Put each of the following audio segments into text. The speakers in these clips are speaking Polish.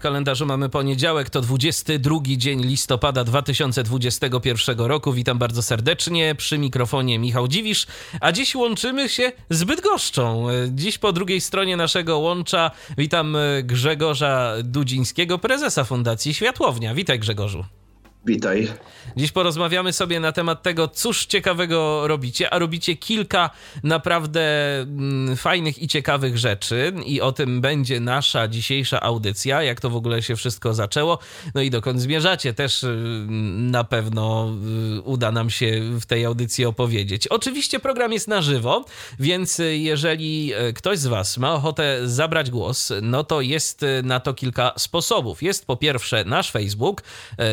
W kalendarzu mamy poniedziałek, to 22 dzień listopada 2021 roku. Witam bardzo serdecznie. Przy mikrofonie Michał Dziwisz, a dziś łączymy się z Bydgoszczą. Dziś po drugiej stronie naszego łącza witam Grzegorza Dudzińskiego, prezesa Fundacji Światłownia. Witaj Grzegorzu. Witaj. Dziś porozmawiamy sobie na temat tego, cóż ciekawego robicie, a robicie kilka naprawdę mm, fajnych i ciekawych rzeczy i o tym będzie nasza dzisiejsza audycja, jak to w ogóle się wszystko zaczęło, no i dokąd zmierzacie też y, na pewno y, uda nam się w tej audycji opowiedzieć. Oczywiście program jest na żywo, więc jeżeli y, ktoś z Was ma ochotę zabrać głos, no to jest na to kilka sposobów. Jest po pierwsze nasz Facebook,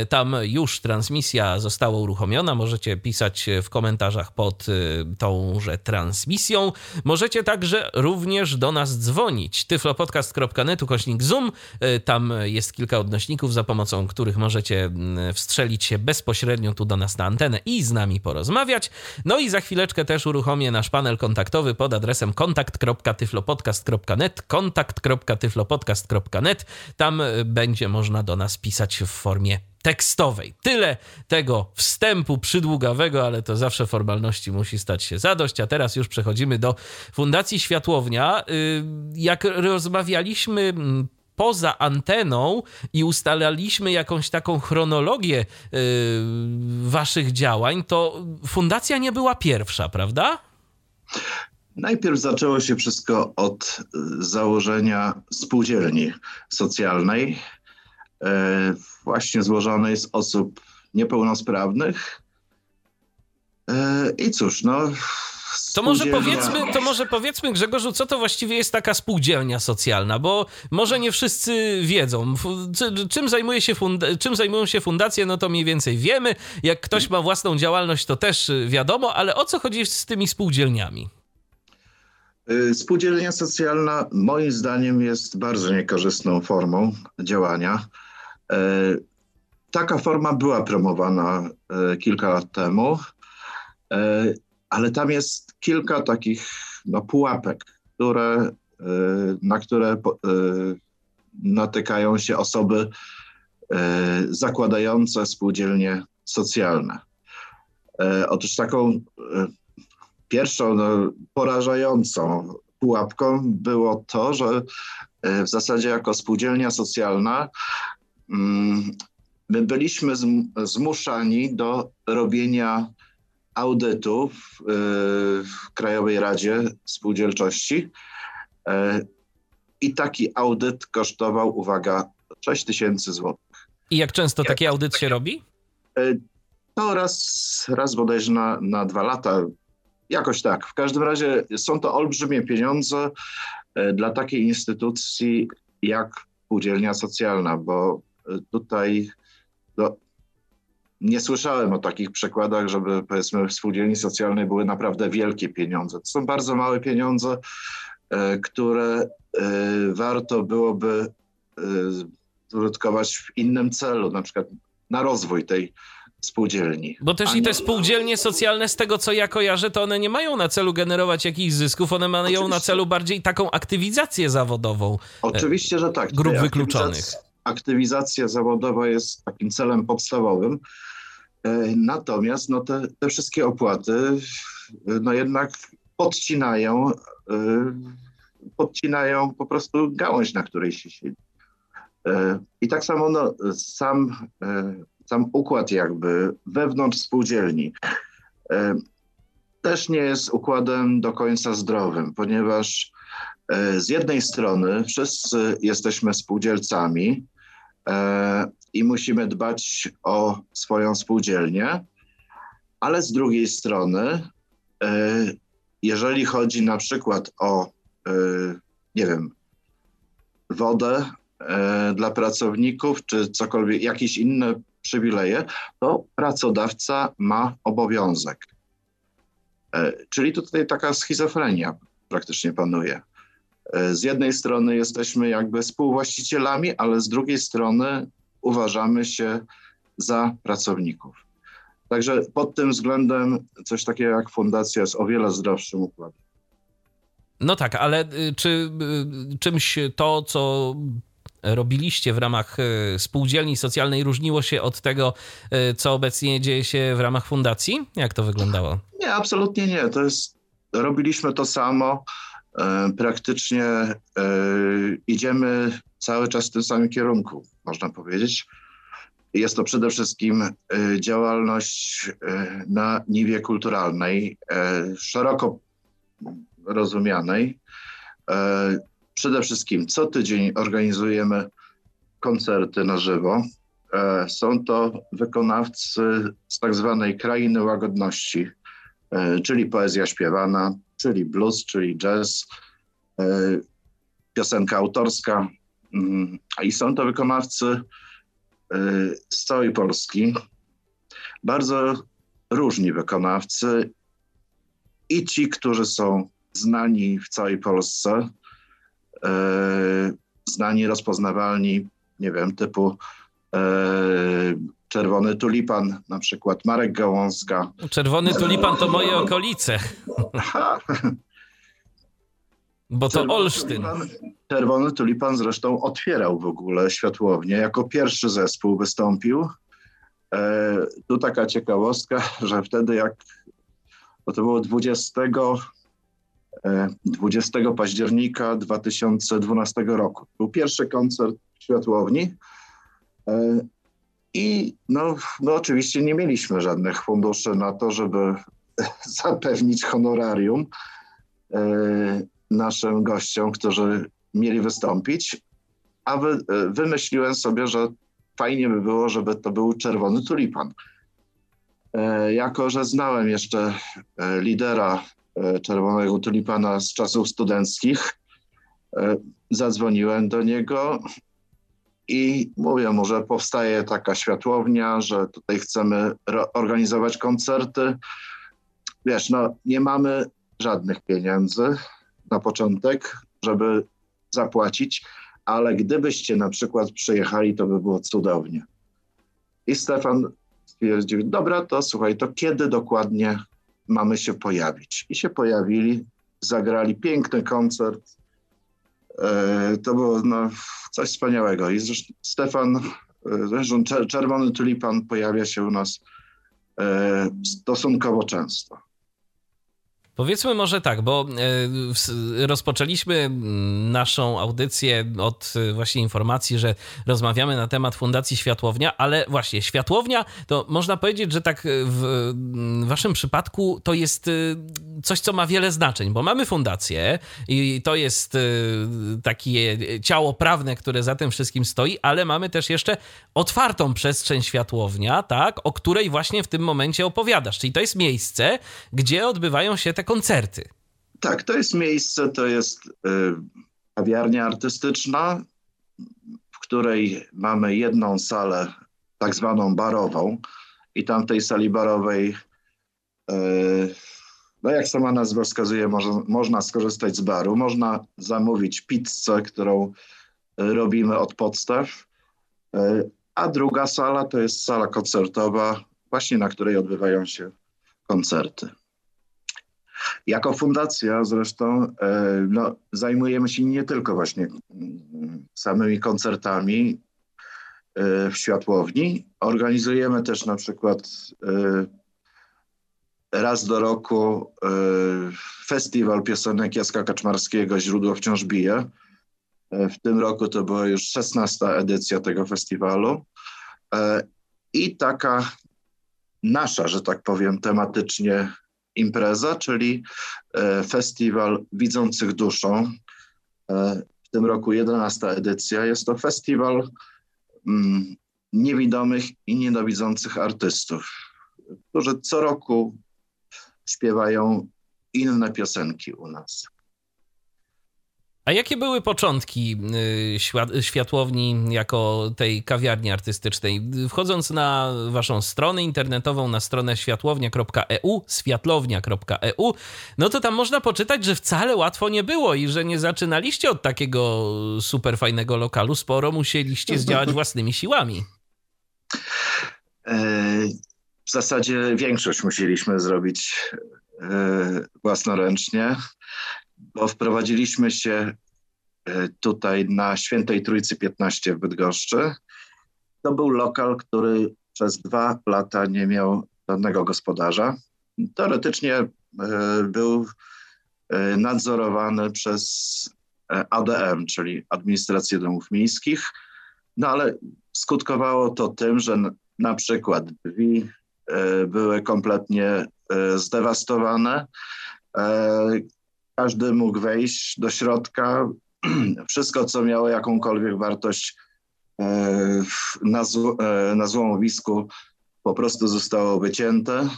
tam już transmisja została uruchomiona. Możecie pisać w komentarzach pod y, tąże transmisją. Możecie także również do nas dzwonić. tyflopodcast.net ukośnik Zoom. Y, tam jest kilka odnośników, za pomocą których możecie mm, wstrzelić się bezpośrednio tu do nas na antenę i z nami porozmawiać. No i za chwileczkę też uruchomię nasz panel kontaktowy pod adresem kontakt.tyflopodcast.net kontakt.tyflopodcast.net Tam y, będzie można do nas pisać w formie tekstowej. Tyle tego wstępu przydługawego, ale to zawsze formalności musi stać się zadość. A teraz już przechodzimy do Fundacji Światłownia. Y, jak rozmawialiśmy mm, poza anteną i ustalaliśmy jakąś taką chronologię yy, waszych działań, to fundacja nie była pierwsza, prawda? Najpierw zaczęło się wszystko od y, założenia spółdzielni socjalnej E, właśnie złożonej z osób niepełnosprawnych. E, I cóż, no. To może, powiedzmy, to może powiedzmy, Grzegorzu, co to właściwie jest taka spółdzielnia socjalna, bo może nie wszyscy wiedzą. Czym, zajmuje się funda- czym zajmują się fundacje, no to mniej więcej wiemy. Jak ktoś ma własną działalność, to też wiadomo, ale o co chodzi z tymi spółdzielniami? Y, spółdzielnia socjalna moim zdaniem jest bardzo niekorzystną formą działania. E, taka forma była promowana e, kilka lat temu, e, ale tam jest kilka takich no, pułapek, które, na które natykają się osoby zakładające spółdzielnie socjalne. Otóż taką pierwszą no, porażającą pułapką było to, że w zasadzie jako spółdzielnia socjalna my byliśmy zmuszani do robienia audytu w, w Krajowej Radzie Spółdzielczości. E, I taki audyt kosztował, uwaga, 6 tysięcy złotych. I jak często taki audyt się robi? E, to raz, raz bodajże na, na dwa lata. Jakoś tak. W każdym razie są to olbrzymie pieniądze e, dla takiej instytucji jak spółdzielnia socjalna, bo tutaj no, nie słyszałem o takich przykładach, żeby powiedzmy w spółdzielni socjalnej były naprawdę wielkie pieniądze. To są bardzo małe pieniądze, e, które e, warto byłoby e, użytkować w innym celu, na przykład na rozwój tej spółdzielni. Bo też i te spółdzielnie socjalne, z tego co ja kojarzę, to one nie mają na celu generować jakichś zysków, one mają Oczywiście. na celu bardziej taką aktywizację zawodową. Oczywiście, że tak. Grup wykluczonych aktywizacja zawodowa jest takim celem podstawowym. E, natomiast no te, te wszystkie opłaty no jednak podcinają, e, podcinają po prostu gałąź, na której się siedzi. E, I tak samo no, sam, sam układ jakby wewnątrz spółdzielni też nie jest układem do końca zdrowym, ponieważ z jednej strony wszyscy jesteśmy spółdzielcami, i musimy dbać o swoją spółdzielnię, ale z drugiej strony, e, jeżeli chodzi na przykład o, e, nie wiem, wodę dla pracowników, czy cokolwiek, jakieś inne przywileje, to pracodawca ma obowiązek. Czyli tutaj taka schizofrenia praktycznie panuje. Z jednej strony jesteśmy jakby współwłaścicielami, ale z drugiej strony uważamy się za pracowników. Także pod tym względem coś takiego jak fundacja jest o wiele zdrowszym układem. No tak, ale y, czy y, czymś to, co robiliście w ramach y, spółdzielni socjalnej różniło się od tego, co obecnie dzieje się w ramach fundacji? Jak to wyglądało? Nie, absolutnie nie. To jest, robiliśmy to samo. Praktycznie idziemy cały czas w tym samym kierunku, można powiedzieć. Jest to przede wszystkim e, działalność e, na niwie kulturalnej, e, szeroko rozumianej. Przede wszystkim co tydzień organizujemy koncerty na żywo. Są to wykonawcy z tak zwanej krainy łagodności, czyli poezja śpiewana, czyli blues, czyli jazz, piosenka autorska. Mm, I są to wykonawcy Y, z całej Polski. Bardzo różni wykonawcy i ci, którzy są znani w całej Polsce, y, znani, rozpoznawalni, nie wiem, typu Czerwony Tulipan, na przykład Marek Gałązka. Czerwony Tulipan to moje okolice. Bo to Czerwony Olsztyn. Tulipan, Czerwony Tulipan zresztą otwierał w ogóle światłownię. Jako pierwszy zespół wystąpił. E, tu taka ciekawostka, że wtedy jak bo to było 20, e, 20 października 2012 roku. Był pierwszy koncert w światłowni. E, I no, no oczywiście nie mieliśmy żadnych funduszy na to, żeby zapewnić honorarium. E, naszym gościom, którzy mieli wystąpić, a wy, wymyśliłem sobie, że fajnie by było, żeby to był czerwony tulipan. E, jako, że znałem jeszcze e, lidera e, czerwonego tulipana z czasów studenckich, zadzwoniłem do niego i mówię mu, że powstaje taka światłownia, że tutaj chcemy organizować koncerty. Wiesz, no nie mamy żadnych pieniędzy, na początek, żeby zapłacić, ale gdybyście na przykład przyjechali, to by było cudownie. I Stefan stwierdził, dobra, to słuchaj, to kiedy dokładnie mamy się pojawić? I się pojawili, zagrali piękny koncert. E, to było no, coś wspaniałego. I zresztą Stefan, e, zresztą Czerwony Tulipan pojawia się u nas e, stosunkowo często. Powiedzmy może tak, bo e, rozpoczęliśmy naszą audycję od e, właśnie informacji, że rozmawiamy na temat Fundacji Światłownia, ale właśnie Światłownia to można powiedzieć, że tak w waszym przypadku to jest e, coś, co ma wiele znaczeń, bo mamy fundację i to jest takie ciało prawne, które za tym wszystkim stoi, ale mamy też jeszcze otwartą przestrzeń Światłownia, tak, o której właśnie w tym momencie opowiadasz. Czyli to jest miejsce, gdzie odbywają się te koncerty. Tak, to jest miejsce, to jest y, kawiarnia artystyczna, w której mamy jedną salę, tak zwaną barową, i tam w tej sali barowej, y, no jak sama nazwa wskazuje, można, można skorzystać z baru, można zamówić pizzę, którą robimy od podstaw, y, a druga sala to jest sala koncertowa, właśnie na której odbywają się koncerty. Jako fundacja zresztą e, no, zajmujemy się nie tylko właśnie mm, samymi koncertami e, w światłowni. Organizujemy też na przykład e, raz do roku festiwal piosenek Jaska Kaczmarskiego Źródło wciąż bije. W tym roku to była już 16 edycja tego festiwalu. I taka nasza, że tak powiem, tematycznie impreza, czyli e, festiwal Widzących Duszą. E, w tym roku 11 edycja. Jest to festiwal mm, niewidomych i niedowidzących artystów, którzy co roku śpiewają inne piosenki u nas. A jakie były początki y, światłowni jako tej kawiarni artystycznej? Wchodząc na waszą stronę internetową, na stronę światłownia.eu, światlownia.eu, no to tam można poczytać, że wcale łatwo nie było i że nie zaczynaliście od takiego super fajnego lokalu, sporo musieliście zdziałać własnymi siłami. E, w zasadzie większość musieliśmy zrobić e, własnoręcznie bo wprowadziliśmy się e, tutaj na Świętej Trójcy 15 w Bydgoszczy. To był lokal, który przez dwa lata nie miał żadnego gospodarza. Teoretycznie e, był e, nadzorowany przez ADM, czyli Administrację Domów Miejskich, no ale skutkowało to tym, że na przykład drzwi były kompletnie zdewastowane, każdy mógł wejść do środka. Wszystko, co miało jakąkolwiek wartość e, na, e, na złomowisku, po prostu zostało wycięte.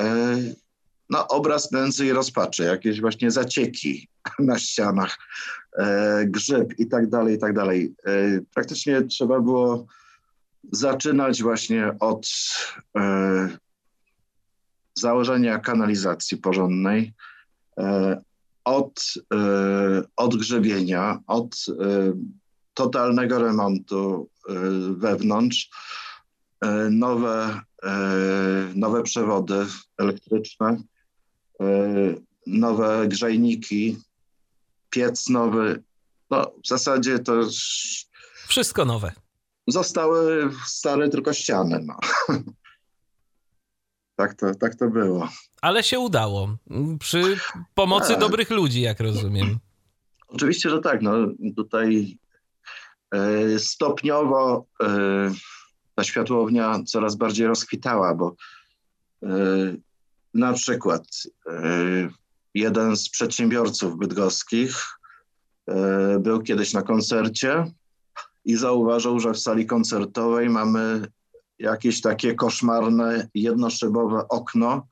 E, no, obraz nędzy i rozpaczy, jakieś właśnie zacieki na ścianach, grzyb i tak dalej, i tak dalej. Praktycznie trzeba było zaczynać właśnie od założenia kanalizacji porządnej, od e, odgrzebienia, od e, totalnego remontu e, wewnątrz, nowe, nowe przewody elektryczne, nowe grzejniki, piec nowy. No, w zasadzie to już... Wszystko nowe. Zostały stare tylko ściany. No. tak, to, tak to było ale się udało. Przy pomocy tak. dobrych ludzi, jak rozumiem. Oczywiście, że tak. No, tutaj e, stopniowo e, ta światłownia coraz bardziej rozkwitała, bo e, na przykład jeden z przedsiębiorców bydgoskich był kiedyś na koncercie i zauważył, że w sali koncertowej mamy jakieś takie koszmarne jednoszybowe okno,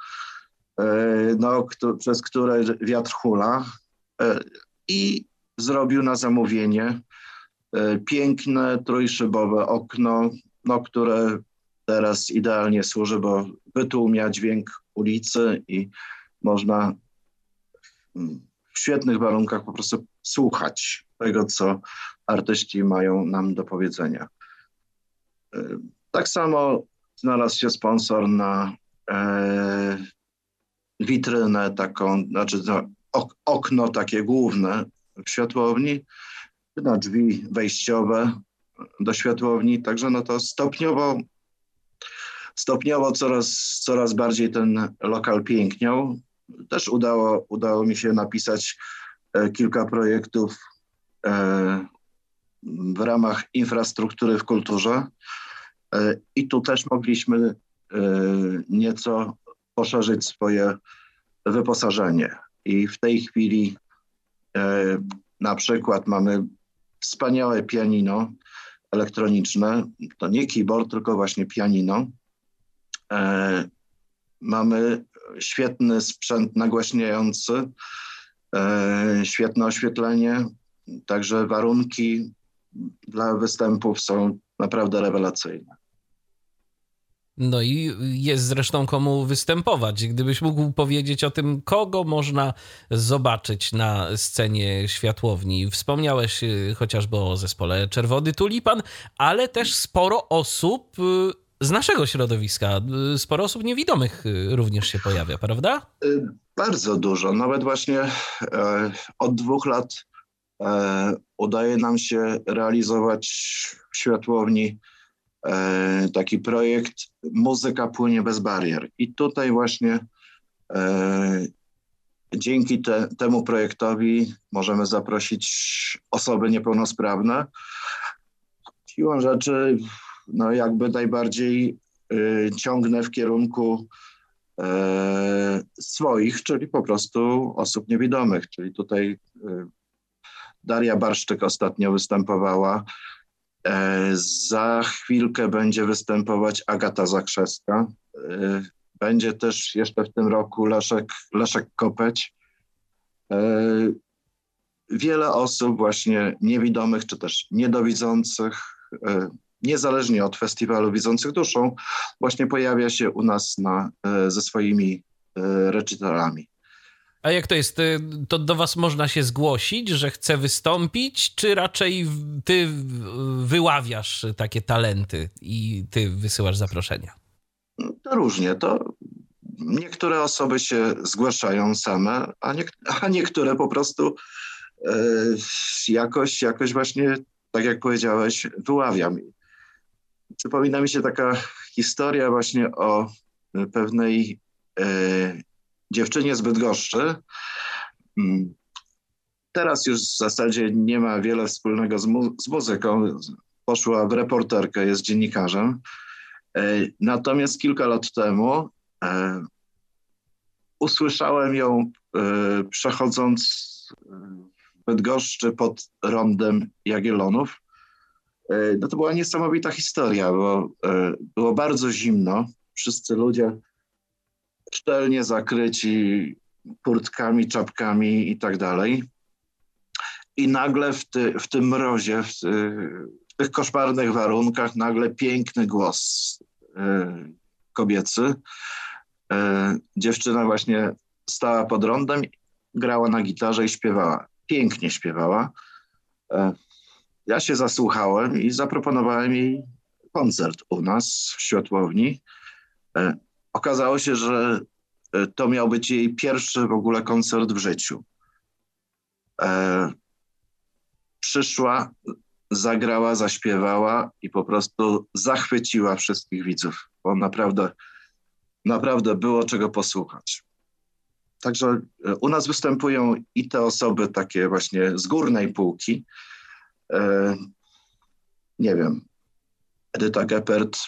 E, no, przez które wiatr hula e, i zrobił na zamówienie e, piękne trójszybowe okno, no, które teraz idealnie służy, bo wytłumia dźwięk ulicy i można w świetnych warunkach po prostu słuchać tego, co artyści mają nam do powiedzenia. Tak samo znalazł się sponsor na witrynę taką, znaczy okno takie główne w światłowni, na drzwi wejściowe do światłowni, także no to stopniowo stopniowo coraz, coraz bardziej ten lokal piękniał. Też udało, udało mi się napisać e, kilka projektów e, w ramach infrastruktury w kulturze e, i tu też mogliśmy nieco poszerzyć swoje wyposażenie. I w tej chwili e, na przykład mamy wspaniałe pianino elektroniczne. To nie keyboard, tylko właśnie pianino. E, mamy świetny sprzęt nagłaśniający, e, świetne oświetlenie, także warunki dla występów są naprawdę rewelacyjne. No i jest zresztą komu występować. Gdybyś mógł powiedzieć o tym, kogo można zobaczyć na scenie światłowni. Wspomniałeś y, chociażby o zespole Czerwony Tulipan, ale też sporo osób y, z naszego środowiska, y, sporo osób niewidomych również się pojawia, prawda? Bardzo dużo. Nawet właśnie e, od dwóch lat e, udaje nam się realizować w światłowni taki projekt Muzyka płynie bez barier. I tutaj właśnie e, dzięki te, temu projektowi możemy zaprosić osoby niepełnosprawne. Siłą rzeczy, no jakby najbardziej y, ciągnę w kierunku e, swoich, czyli po prostu osób niewidomych. Czyli tutaj Daria Barszczyk ostatnio występowała E, za chwilkę będzie występować Agata Zakrzewska. E, będzie też jeszcze w tym roku Leszek, Leszek Kopeć. E, wiele osób właśnie niewidomych czy też niedowidzących, e, niezależnie od festiwalu Widzących Duszą, właśnie pojawia się u nas na, e, ze swoimi recitalami. A jak to jest? To do was można się zgłosić, że chce wystąpić, czy raczej ty wyławiasz takie talenty i ty wysyłasz zaproszenia? To różnie. To niektóre osoby się zgłaszają same, a, nie, a niektóre po prostu e, jakoś, jakoś właśnie, tak jak powiedziałeś, wyławiam. Przypomina mi się taka historia właśnie o pewnej e, dziewczynie z Bydgoszczy. Mm, teraz już w zasadzie nie ma wiele wspólnego z, mu z muzyką. Poszła w reporterkę, jest dziennikarzem. E, natomiast kilka lat temu e, usłyszałem ją e, przechodząc w Bydgoszczy pod rondem Jagiellonów. No to była niesamowita historia, bo było bardzo zimno. Wszyscy ludzie szczelnie zakryci kurtkami, czapkami i tak dalej. I nagle w, ty, w tym mrozie, w, w, tych koszmarnych warunkach, nagle piękny głos y, kobiecy. Y, dziewczyna właśnie stała pod rondem, grała na gitarze i śpiewała. Pięknie śpiewała. Y, ja się zasłuchałem i zaproponowałem jej koncert u nas w Światłowni. Okazało się, że e, to miał być jej pierwszy w ogóle koncert w życiu. E, przyszła, zagrała, zaśpiewała i po prostu zachwyciła wszystkich widzów, bo naprawdę, naprawdę było czego posłuchać. Także e, u nas występują i te osoby takie właśnie z górnej półki. E, nie wiem, Edyta Geppert,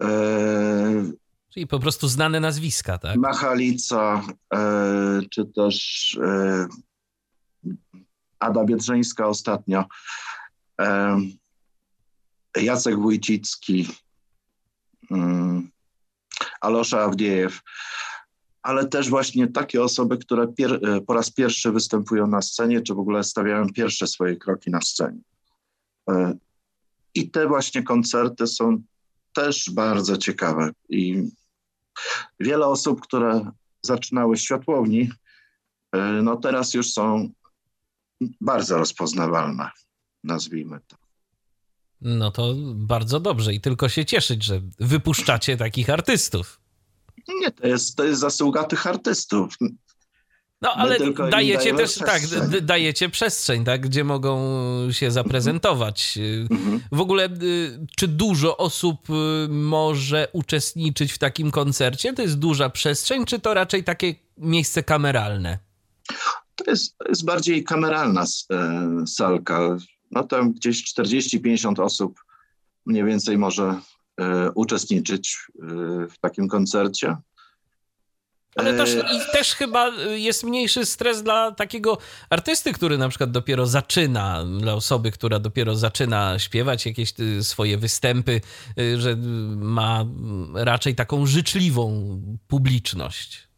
e, Czyli po prostu znane nazwiska, tak? Machalica, e, czy też e, Ada Biedrzeńska ostatnio, e, Jacek Wójcicki, mm, Alosza Awdiejew, ale też właśnie takie osoby, które po raz pierwszy występują na scenie, czy w ogóle stawiają pierwsze swoje kroki na scenie. I te właśnie koncerty są też bardzo ciekawe i Wiele osób, które zaczynały światłowni, e, no teraz już są bardzo rozpoznawalne, nazwijmy to. No to bardzo dobrze i tylko się cieszyć, że wypuszczacie takich artystów. Nie, to jest, to jest zasługa tych artystów. No ale dajecie też, tak, przestrzeń. tak, dajecie przestrzeń, tak, gdzie mogą się zaprezentować. Mhm. W ogóle, y, czy dużo osób y, może uczestniczyć w takim koncercie? To jest duża przestrzeń, czy to raczej takie miejsce kameralne? To jest, to jest bardziej kameralna e, salka. No tam gdzieś 40-50 osób mniej więcej może e, uczestniczyć e, w takim koncercie. Ale też, e, i też chyba jest mniejszy stres dla takiego artysty, który na przykład dopiero zaczyna, dla osoby, która dopiero zaczyna śpiewać jakieś y, swoje występy, y, że ma raczej taką życzliwą publiczność.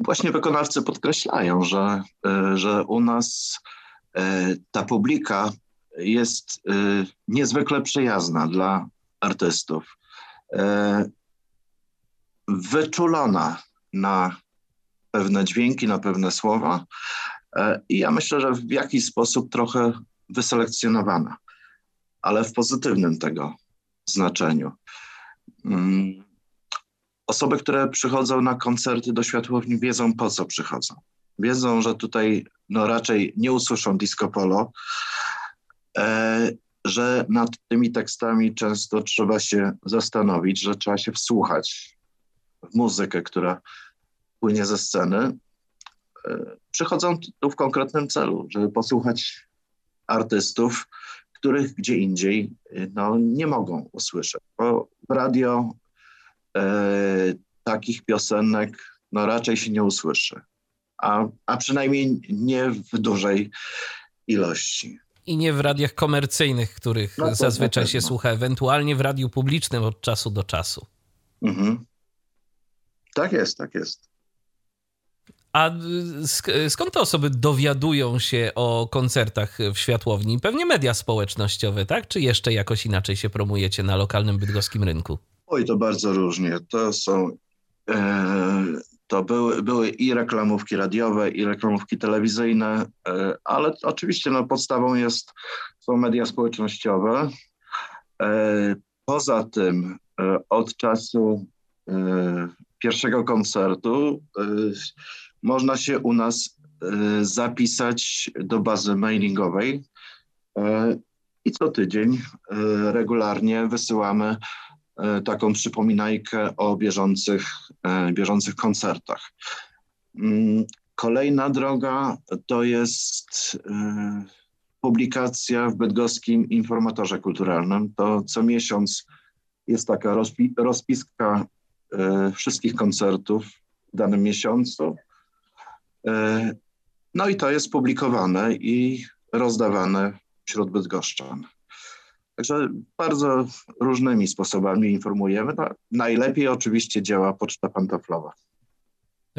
Właśnie wykonawcy podkreślają, że, e, że u nas e, ta publika jest niezwykle przyjazna dla artystów wyczulona na pewne dźwięki, na pewne słowa e, i ja myślę, że w jakiś sposób trochę wyselekcjonowana, ale w pozytywnym tego znaczeniu. Mm, osoby, które przychodzą na koncerty do światłowni, wiedzą po co przychodzą. Wiedzą, że tutaj no, raczej nie usłyszą disco polo, e, że nad tymi tekstami często trzeba się zastanowić, że trzeba się wsłuchać, muzykę, która płynie ze sceny, e, przychodzą tu w konkretnym celu, żeby posłuchać artystów, których gdzie indziej e, no, nie mogą usłyszeć. Bo w radio e, takich piosenek no, raczej się nie usłyszy, a, a przynajmniej nie w dużej ilości. I nie w radiach komercyjnych, których no, zazwyczaj się słucha, ewentualnie w radiu publicznym od czasu do czasu. Mhm. Tak jest, tak jest. A skąd te osoby dowiadują się o koncertach w Światłowni? Pewnie media społecznościowe, tak? Czy jeszcze jakoś inaczej się promujecie na lokalnym bydgoskim rynku? Oj, to bardzo różnie. To są. E, to były, były i reklamówki radiowe, i reklamówki telewizyjne, e, ale oczywiście no, podstawą jest, są media społecznościowe. E, poza tym od czasu pierwszego koncertu e, można się u nas e, zapisać do bazy mailingowej e, i co tydzień regularnie wysyłamy taką przypominajkę o bieżących, bieżących koncertach. Kolejna droga to jest publikacja w bydgoskim informatorze kulturalnym. To co miesiąc jest taka rozpiska wszystkich koncertów w danym miesiącu. E, no i to jest publikowane i rozdawane wśród bydgoszczan. Także bardzo różnymi sposobami informujemy. No, najlepiej oczywiście działa poczta pantoflowa.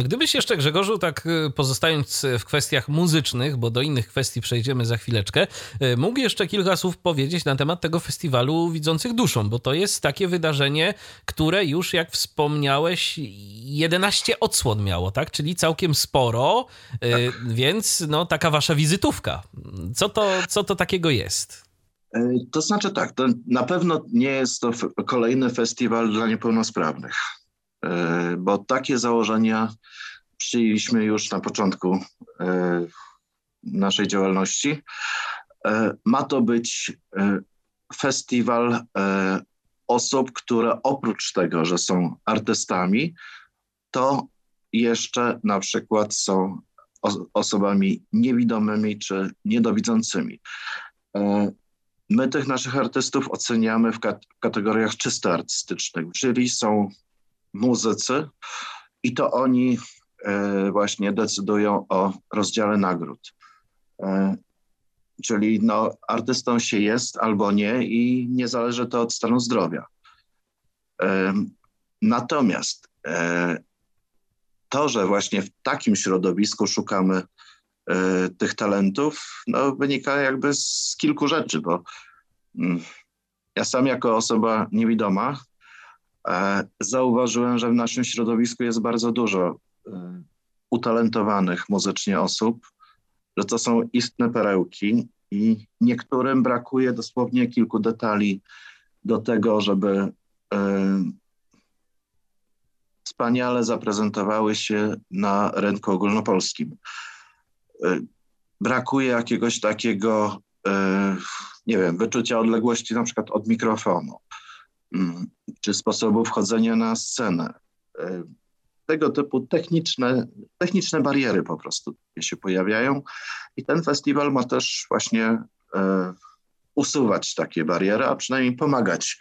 Gdybyś jeszcze, Grzegorzu, tak y, pozostając w kwestiach muzycznych, bo do innych kwestii przejdziemy za chwileczkę, y, mógł jeszcze kilka słów powiedzieć na temat tego festiwalu Widzących Duszą, bo to jest takie wydarzenie, które już, jak wspomniałeś, 11 odsłon miało, tak? Czyli całkiem sporo, y, tak. więc no, taka wasza wizytówka. Co to, co to takiego jest? To znaczy tak, to na pewno nie jest to kolejny festiwal dla niepełnosprawnych. E, bo takie założenia przyjęliśmy już na początku e, naszej działalności. E, ma to być festiwal osób, które oprócz tego, że są artystami, to jeszcze na przykład są osobami niewidomymi czy niedowidzącymi. My tych naszych artystów oceniamy w kategoriach czysto artystycznych, czyli są muzycy i to oni e, właśnie decydują o rozdziale nagród. E, czyli no, artystą się jest albo nie i nie zależy to od stanu zdrowia. E, natomiast to, że właśnie w takim środowisku szukamy tych talentów, no, wynika jakby z kilku rzeczy, bo mm, ja sam jako osoba niewidoma zauważyłem, że w naszym środowisku jest bardzo dużo e, utalentowanych muzycznie osób, że to są istne perełki i niektórym brakuje dosłownie kilku detali do tego, żeby e, wspaniale zaprezentowały się na rynku ogólnopolskim. Brakuje jakiegoś takiego, nie wiem, wyczucia odległości na przykład od mikrofonu czy sposobu wchodzenia na scenę. E, tego typu techniczne, techniczne bariery po prostu się pojawiają i ten festiwal ma też właśnie e, usuwać takie bariery, a przynajmniej pomagać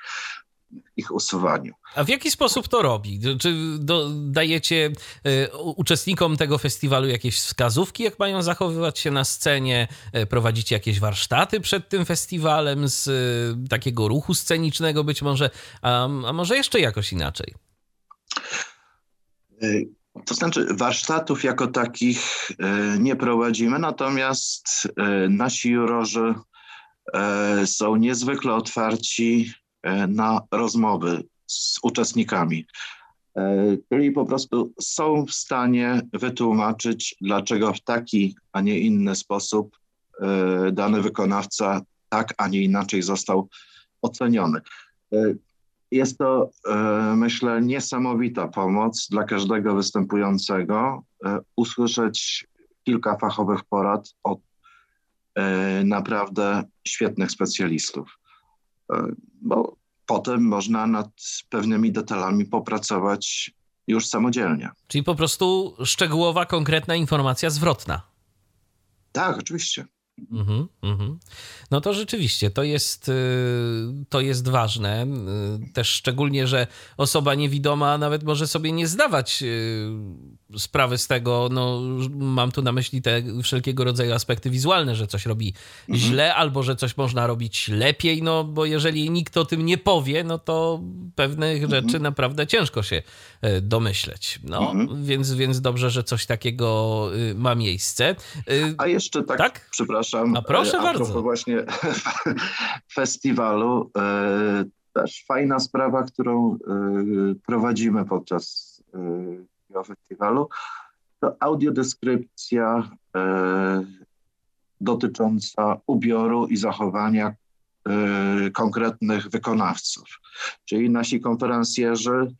ich usuwaniu. A w jaki sposób to robi? Czy do, dajecie y, uczestnikom tego festiwalu jakieś wskazówki, jak mają zachowywać się na scenie? Y, prowadzicie jakieś warsztaty przed tym festiwalem z y, takiego ruchu scenicznego być może, a, a może jeszcze jakoś inaczej? To znaczy, warsztatów jako takich nie prowadzimy, natomiast nasi jurorzy są niezwykle otwarci na rozmowy z uczestnikami. E, czyli po prostu są w stanie wytłumaczyć, dlaczego w taki, a nie inny sposób e, dany wykonawca tak, a nie inaczej został oceniony. Jest to, myślę, niesamowita pomoc dla każdego występującego usłyszeć kilka fachowych porad od naprawdę świetnych specjalistów bo potem można nad pewnymi detalami popracować już samodzielnie. Czyli po prostu szczegółowa, konkretna informacja zwrotna. Tak, oczywiście. Mhm, mhm. No to rzeczywiście, to jest, y, to jest ważne. Y, też szczególnie, że osoba niewidoma nawet może sobie nie zdawać y, sprawy z tego, no mam tu na myśli te wszelkiego rodzaju aspekty wizualne, że coś robi mhm. źle albo że coś można robić lepiej, no bo jeżeli nikt o tym nie powie, no to pewnych mhm. rzeczy naprawdę ciężko się e, domyśleć. No, mhm. więc, więc dobrze, że coś takiego y, ma miejsce. Y, a jeszcze tak, tak? przepraszam. A proszę a bardzo. właśnie festiwalu, e, też fajna sprawa, którą e, prowadzimy podczas festiwalu, to audiodeskrypcja e, dotycząca ubioru i zachowania e, konkretnych wykonawców. Czyli nasi konferencjerzy,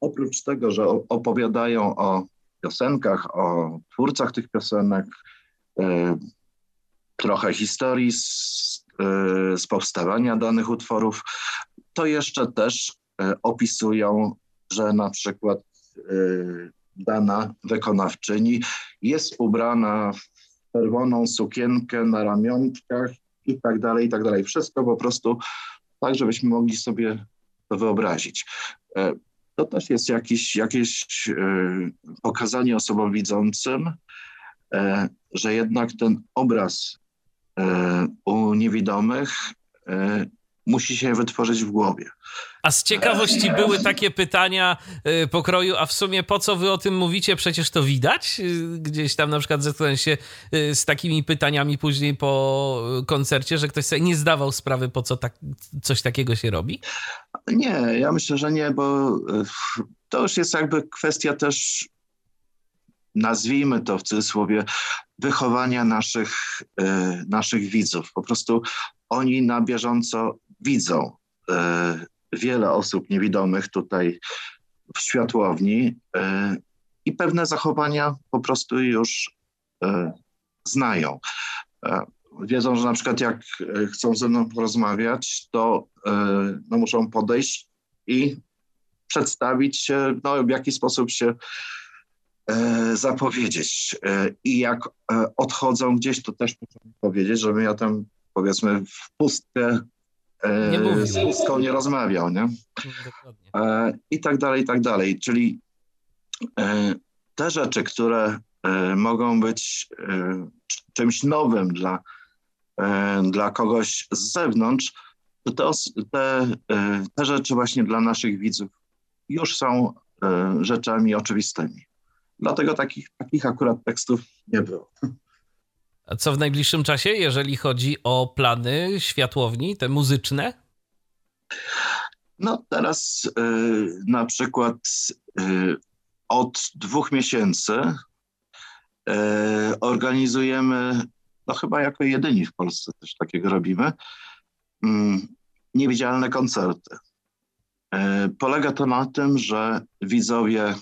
oprócz tego, że opowiadają o piosenkach, o twórcach tych piosenek, e, trochę historii z, z powstawania danych utworów, to jeszcze też opisują, że na przykład dana wykonawczyni jest ubrana w czerwoną sukienkę na ramionczkach i tak dalej, i tak dalej. Wszystko po prostu tak, żebyśmy mogli sobie to wyobrazić. E, to też jest jakieś, jakieś e, pokazanie osobom widzącym, e, że jednak ten obraz u niewidomych musi się wytworzyć w głowie. A z ciekawości były takie pytania y, pokroju, a w sumie po co wy o tym mówicie? Przecież to widać. Y, gdzieś tam na przykład zetknąłem się y, z takimi pytaniami później po koncercie, że ktoś sobie nie zdawał sprawy, po co tak, coś takiego się robi? Nie, ja myślę, że nie, bo to już jest jakby kwestia też nazwijmy to w cudzysłowie, wychowania naszych, naszych widzów. Po prostu oni na bieżąco widzą e, wiele osób niewidomych tutaj w światłowni e, i pewne zachowania po prostu już e, znają. Wiedzą, że na przykład jak chcą ze mną porozmawiać, to no, muszą podejść i przedstawić się, no, w jaki sposób się zapowiedzieć. I jak odchodzą gdzieś, to też muszą powiedzieć, żebym ja tam powiedzmy w pustkę nie z pustką nie rozmawiał, nie? E, I tak dalej, i tak dalej. Czyli e, te rzeczy, które e, mogą być e, czymś nowym dla, e, dla kogoś z zewnątrz, to te, te, te rzeczy właśnie dla naszych widzów już są rzeczami oczywistymi. Dlatego takich, takich akurat tekstów nie było. Co w najbliższym czasie, jeżeli chodzi o plany światłowni, te muzyczne? No teraz y, na przykład y, od dwóch miesięcy y, organizujemy, no chyba jako jedyni w Polsce też takiego robimy, mm, niewidzialne koncerty. Y, polega to na tym, że widzowie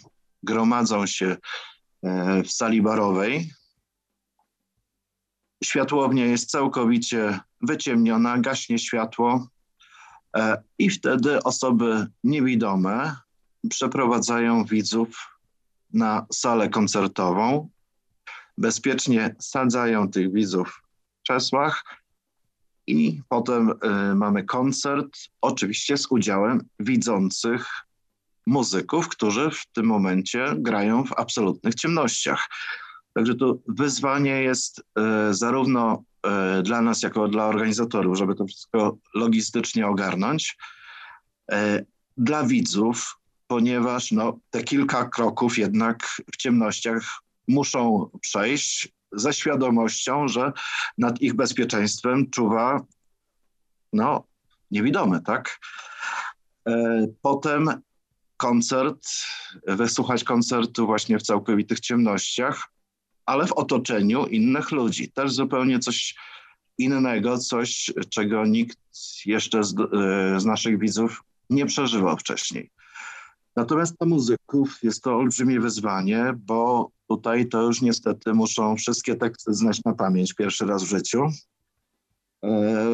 gromadzą się y, w sali barowej, światłownia jest całkowicie wyciemniona, gaśnie światło e, i wtedy osoby niewidome przeprowadzają widzów na salę koncertową, bezpiecznie sadzają tych widzów w krzesłach i potem y, mamy koncert, oczywiście z udziałem widzących muzyków, którzy w tym momencie grają w absolutnych ciemnościach. Także to wyzwanie jest e, zarówno e, dla nas, jako dla organizatorów, żeby to wszystko logistycznie ogarnąć, e, dla widzów, ponieważ no, te kilka kroków jednak w ciemnościach muszą przejść ze świadomością, że nad ich bezpieczeństwem czuwa no, niewidomy, tak? Potem koncert, wysłuchać koncertu właśnie w całkowitych ciemnościach, ale w otoczeniu innych ludzi. Też zupełnie coś innego, coś, czego nikt jeszcze z, e, z naszych widzów nie przeżywał wcześniej. Natomiast dla muzyków jest to olbrzymie wyzwanie, bo tutaj to już niestety muszą wszystkie teksty znać na pamięć pierwszy raz w życiu. E,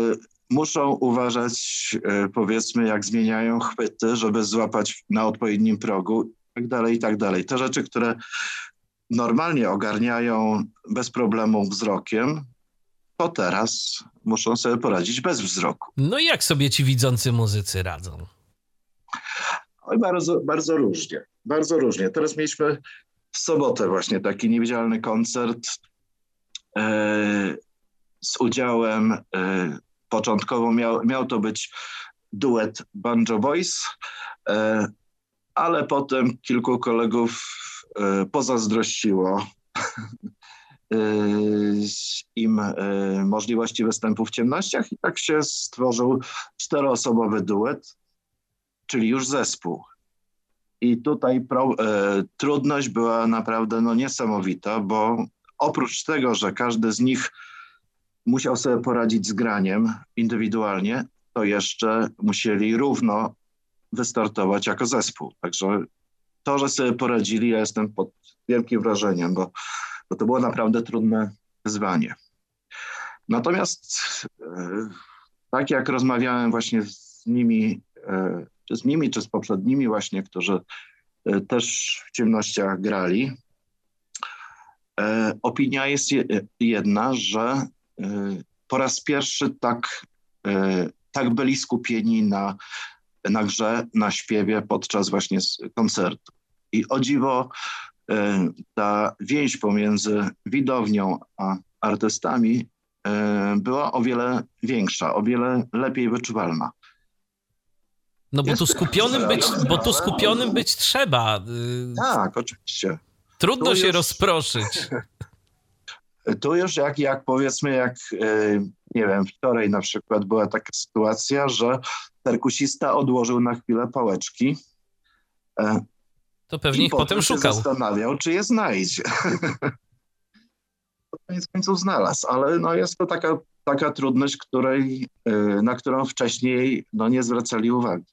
muszą uważać, e, powiedzmy, jak zmieniają chwyty, żeby złapać na odpowiednim progu i tak dalej, i tak dalej. Te rzeczy, które normalnie ogarniają bez problemu wzrokiem, to teraz muszą sobie poradzić bez wzroku. No i jak sobie ci widzący muzycy radzą? Oj, bardzo, bardzo różnie. Bardzo różnie. Teraz mieliśmy w sobotę właśnie taki niewidzialny koncert z udziałem, początkowo miał, miał to być duet Banjo Boys, ale potem kilku kolegów pozazdrościło im możliwości występu w ciemnościach i tak się stworzył czteroosobowy duet, czyli już zespół. I tutaj pro, e, trudność była naprawdę no, niesamowita, bo oprócz tego, że każdy z nich musiał sobie poradzić z graniem indywidualnie, to jeszcze musieli równo wystartować jako zespół. Także to, że sobie poradzili, ja jestem pod wielkim wrażeniem, bo, bo to było naprawdę trudne wyzwanie. Natomiast e, tak jak rozmawiałem właśnie z nimi, e, czy z nimi, czy z poprzednimi właśnie, którzy e, też w ciemnościach grali, opinia jest jedna, że po raz pierwszy tak, tak byli skupieni na, na grze, na śpiewie podczas właśnie koncertu. I o dziwo ta więź pomiędzy widownią a artystami e, była o wiele większa, o wiele lepiej wyczuwalna. No bo tu skupionym być, bo tu skupionym być trzeba. Y, tak, oczywiście. Trudno tu się już, rozproszyć. Tu już jak, jak powiedzmy, jak e, nie wiem, wczoraj na przykład była taka sytuacja, że perkusista odłożył na chwilę pałeczki. To pewnie ich potem szukał. zastanawiał, czy je znajdzie. koniec końców znalazł, ale no jest to taka, taka trudność, której, y, na którą wcześniej no, nie zwracali uwagi.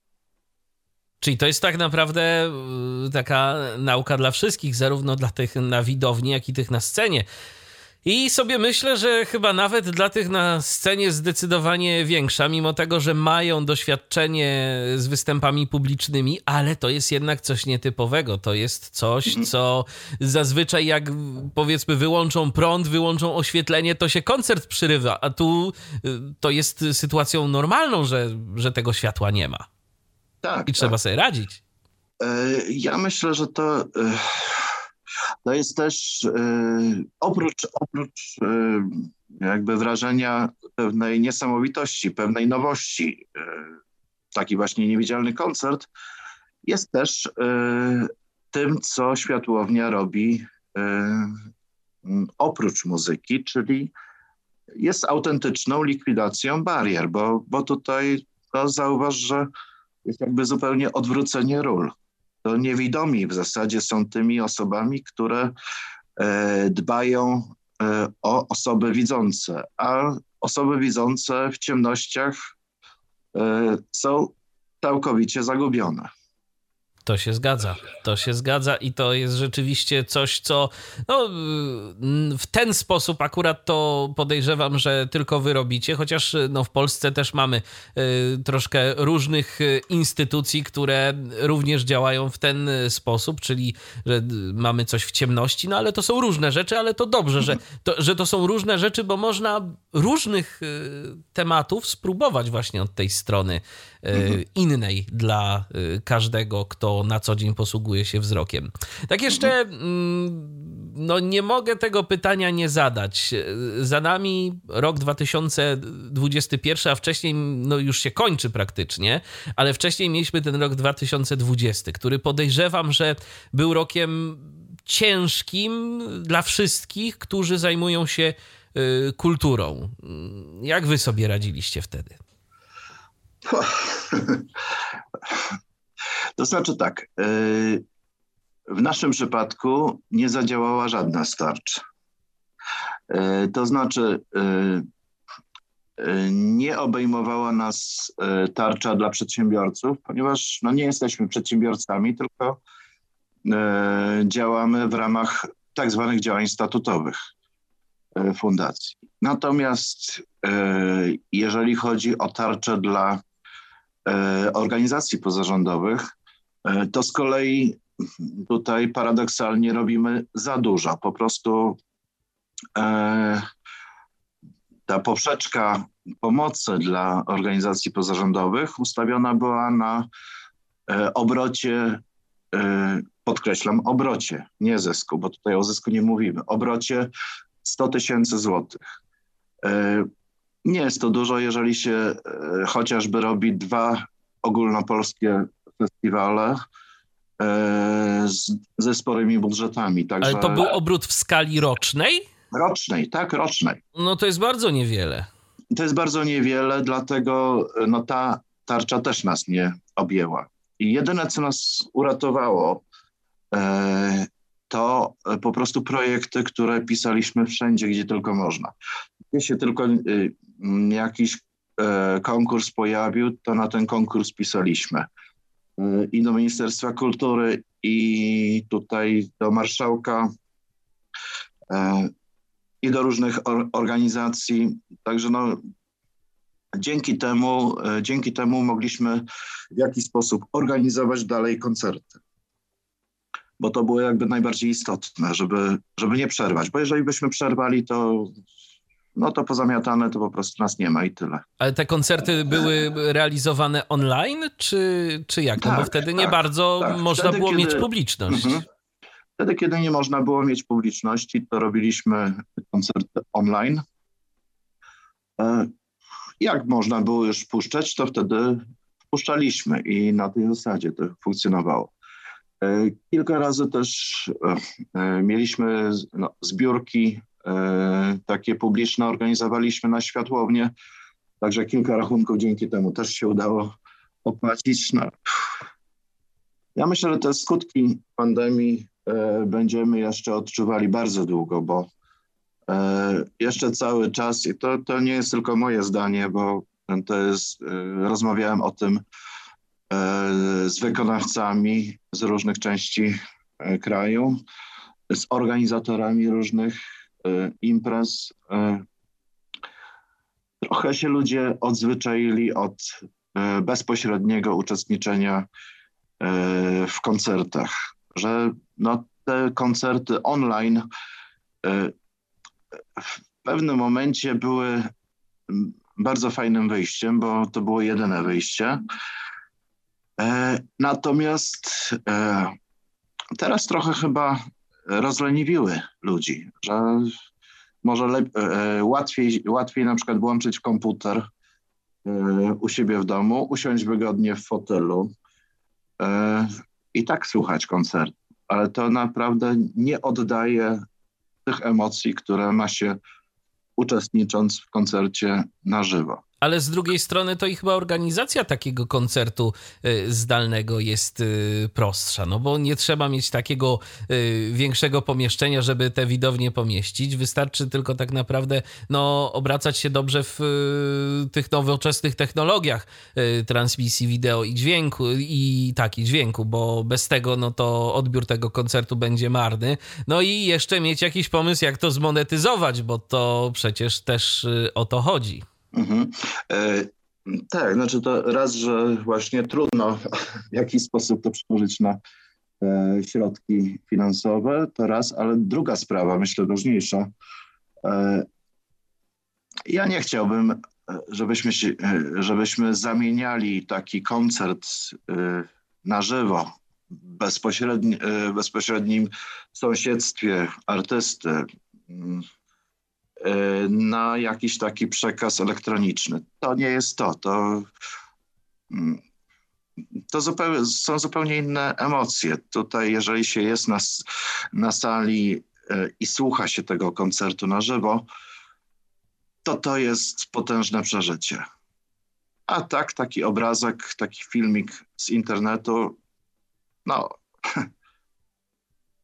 Czyli to jest tak naprawdę y, taka nauka dla wszystkich, zarówno dla tych na widowni, jak i tych na scenie. I sobie myślę, że chyba nawet dla tych na scenie zdecydowanie większa, mimo tego, że mają doświadczenie z występami publicznymi, ale to jest jednak coś nietypowego. To jest coś, mhm. co zazwyczaj jak powiedzmy wyłączą prąd, wyłączą oświetlenie, to się koncert przyrywa, a tu y, to jest sytuacją normalną, że, że tego światła nie ma. Tak. I trzeba tak. sobie radzić. E, ja myślę, że to e, to jest też y, oprócz, oprócz y, jakby wrażenia pewnej niesamowitości, pewnej nowości, y, taki właśnie niewidzialny koncert, jest też tym, co światłownia robi oprócz muzyki, czyli jest autentyczną likwidacją barier, bo, bo tutaj to zauważ, że jest jakby zupełnie odwrócenie ról to niewidomi w zasadzie są tymi osobami, które e, dbają e, o osoby widzące, a osoby widzące w ciemnościach e, są całkowicie zagubione. To się zgadza. To się zgadza i to jest rzeczywiście coś, co no, w ten sposób akurat to podejrzewam, że tylko wy robicie, chociaż no, w Polsce też mamy y, troszkę różnych y, instytucji, które również działają w ten sposób, czyli że mamy coś w ciemności, no ale to są różne rzeczy, ale to dobrze, że to, że to są różne rzeczy, bo można różnych y, tematów spróbować właśnie od tej strony mhm. innej dla każdego, kto na co dzień posługuje się wzrokiem. Tak jeszcze, mm, no nie mogę tego pytania nie zadać. Za nami rok 2021, a wcześniej no już się kończy praktycznie, ale wcześniej mieliśmy ten rok 2020, który podejrzewam, że był rokiem ciężkim dla wszystkich, którzy zajmują się kulturą. Jak wy sobie radziliście wtedy? To znaczy tak, y, w naszym przypadku nie zadziałała żadna starcz. Y, to znaczy, y, nie obejmowała nas tarcza dla przedsiębiorców, ponieważ no, nie jesteśmy przedsiębiorcami, tylko działamy w ramach tak zwanych działań statutowych fundacji. Natomiast jeżeli chodzi o tarczę dla organizacji pozarządowych, E, to z kolei tutaj paradoksalnie robimy za dużo. Po prostu e, ta poprzeczka pomocy dla organizacji pozarządowych ustawiona była na e, obrocie podkreślam, obrocie, nie zysku, bo tutaj o zysku nie mówimy, obrocie 100 tysięcy złotych. Nie jest to dużo, jeżeli się chociażby robi dwa ogólnopolskie festiwale z, ze sporymi budżetami. Także... Ale to był obrót w skali rocznej? Rocznej, tak, rocznej. No to jest bardzo niewiele. To jest bardzo niewiele, dlatego no, ta tarcza też nas nie objęła. I jedyne, co nas uratowało, e, to po prostu projekty, które pisaliśmy wszędzie, gdzie tylko można. Gdzie się tylko e, jakiś e, konkurs pojawił, to na ten konkurs pisaliśmy. E, I do Ministerstwa Kultury, i tutaj do marszałka e, i do różnych organizacji. Także no, dzięki temu, dzięki temu mogliśmy w jakiś sposób organizować dalej koncerty. Bo to było jakby najbardziej istotne, żeby, żeby nie przerwać. Bo jeżeli byśmy przerwali, to no to pozamiatane to po prostu nas nie ma i tyle. Ale te koncerty były realizowane online, czy, czy jak? No tak, bo wtedy tak, nie bardzo tak. można wtedy, było kiedy... mieć publiczność. Mhm. Wtedy, kiedy nie można było mieć publiczności, to robiliśmy koncerty online. E, jak można było już puszczać, to wtedy wpuszczaliśmy i na tej zasadzie to funkcjonowało. E, kilka razy też e, mieliśmy no, zbiórki takie publiczne, organizowaliśmy na światłownie, także kilka rachunków dzięki temu też się udało opłacić. No. Ja myślę, że te skutki pandemii E, będziemy jeszcze odczuwali bardzo długo, bo e, jeszcze cały czas, i to, to nie jest tylko moje zdanie, bo to jest, e, rozmawiałem o tym z wykonawcami z różnych części kraju, z organizatorami różnych imprez. Trochę się ludzie odzwyczaili od bezpośredniego uczestniczenia w koncertach że no, te koncerty online w pewnym momencie były bardzo fajnym wyjściem, bo to było jedyne wyjście. E, natomiast e, teraz trochę chyba rozleniwiły ludzi, że może łatwiej, łatwiej na przykład włączyć komputer u siebie w domu, usiąść wygodnie w fotelu i tak słuchać koncertu, ale to naprawdę nie oddaje tych emocji, które ma się uczestnicząc w koncercie na żywo. Ale z drugiej strony to i chyba organizacja takiego koncertu y, zdalnego jest y, prostsza, no bo nie trzeba mieć takiego y, większego pomieszczenia, żeby te widownie pomieścić. Wystarczy tylko tak naprawdę no, obracać się dobrze w tych nowoczesnych technologiach transmisji wideo i dźwięku i taki dźwięku, bo bez tego no to odbiór tego koncertu będzie marny. No i jeszcze mieć jakiś pomysł, jak to zmonetyzować, bo to przecież też o to chodzi. Mhm. E, tak, znaczy to raz, że właśnie trudno w jakiś sposób to przełożyć na e, środki finansowe, to raz, ale druga sprawa, myślę ważniejsza. E, ja nie chciałbym, żebyśmy, żebyśmy zamieniali taki koncert na żywo, bezpośredni, bezpośrednim sąsiedztwie artysty, mm, na jakiś taki przekaz elektroniczny. To nie jest to. To, mm, to są zupełnie inne emocje. Tutaj, jeżeli się jest na, na sali y, i słucha się tego koncertu na żywo, to to jest potężne przeżycie. A tak, taki obrazek, taki filmik z internetu, no,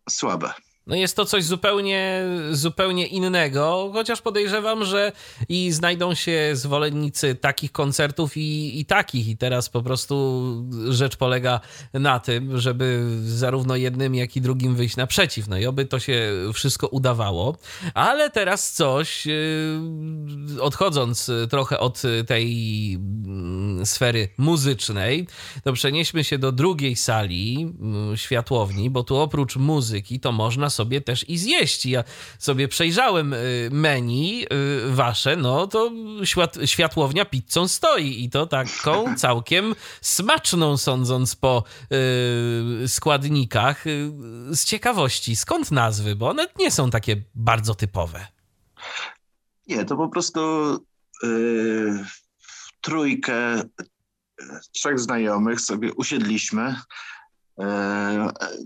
słabe. No jest to coś zupełnie, zupełnie innego, chociaż podejrzewam, że i znajdą się zwolennicy takich koncertów i, i takich. I teraz po prostu rzecz polega na tym, żeby zarówno jednym, jak i drugim wyjść naprzeciw. No i oby to się wszystko udawało. Ale teraz coś, yy, odchodząc trochę od tej mm, sfery muzycznej, to przenieśmy się do drugiej sali mm, światłowni, bo tu oprócz muzyki to można sobie też i zjeść. Ja sobie przejrzałem menu wasze, no to świat, światłownia pizzą stoi i to taką całkiem smaczną, sądząc po składnikach. Z ciekawości, skąd nazwy, bo one nie są takie bardzo typowe. Nie, to po prostu yy, trójkę, trzech znajomych sobie usiedliśmy yy,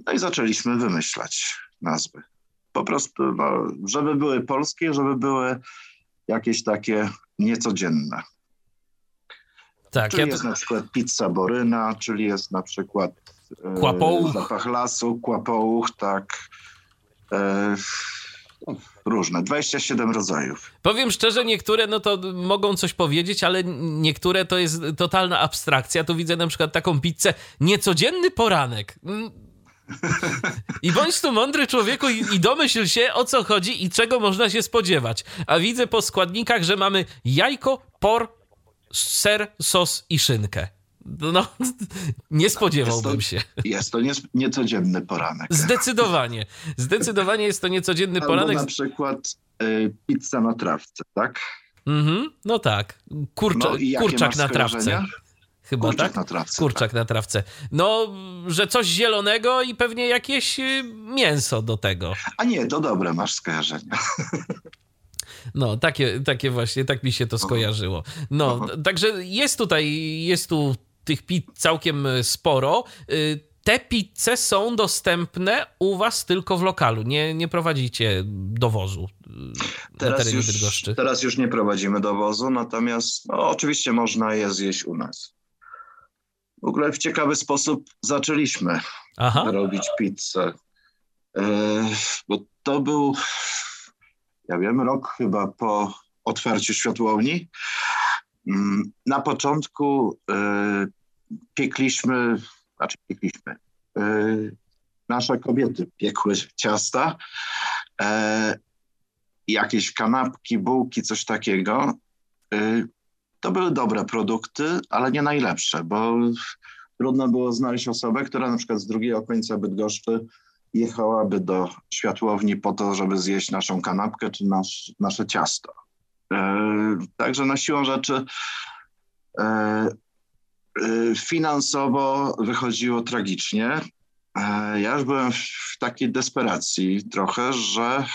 no i zaczęliśmy wymyślać nazwy. Po prostu, no, żeby były polskie, żeby były jakieś takie niecodzienne. Tak, czyli ja... jest na przykład pizza boryna, czyli jest na przykład yy, kłapołuch. zapach lasu, kłapołuch, tak. Yy, różne, 27 rodzajów. Powiem szczerze, niektóre no to mogą coś powiedzieć, ale niektóre to jest totalna abstrakcja. Tu widzę na przykład taką pizzę niecodzienny poranek. I bądź tu mądry człowieku i, i domyśl się o co chodzi i czego można się spodziewać. A widzę po składnikach, że mamy jajko, por, ser, sos i szynkę. No, nie spodziewałbym jest to, się. Jest to niecodzienny poranek. Zdecydowanie. Zdecydowanie jest to niecodzienny Albo poranek. na przykład y, pizza na trawce, tak? Mhm, no tak. Kurcza, no kurczak na trawce. Chyba kurczak tak? na trawce. Kurczak tak. na trawce. No, że coś zielonego i pewnie jakieś y, mięso do tego. A nie, to dobre masz skojarzenia. No, takie, takie właśnie, tak mi się to skojarzyło. No, także jest tutaj, jest tu tych pizz całkiem e, sporo. E, te pizze są dostępne u was tylko w lokalu. Nie, nie prowadzicie dowozu teraz już, Bydgoszczy. Teraz już nie prowadzimy dowozu, natomiast no, oczywiście można je zjeść u nas. W ogóle w ciekawy sposób zaczęliśmy Aha. robić pizzę. bo to był, ja wiem, rok chyba po otwarciu światłowni. Mm, na początku y, piekliśmy, znaczy piekliśmy, y, nasze kobiety piekły ciasta, e, jakieś kanapki, bułki, coś takiego. To były dobre produkty, ale nie najlepsze, bo trudno było znaleźć osobę, która na przykład z drugiego końca Bydgoszczy jechałaby do światłowni po to, żeby zjeść naszą kanapkę czy nasz, nasze ciasto. E, także na siłą rzeczy e, e, finansowo wychodziło tragicznie. Ja już byłem w takiej desperacji trochę, że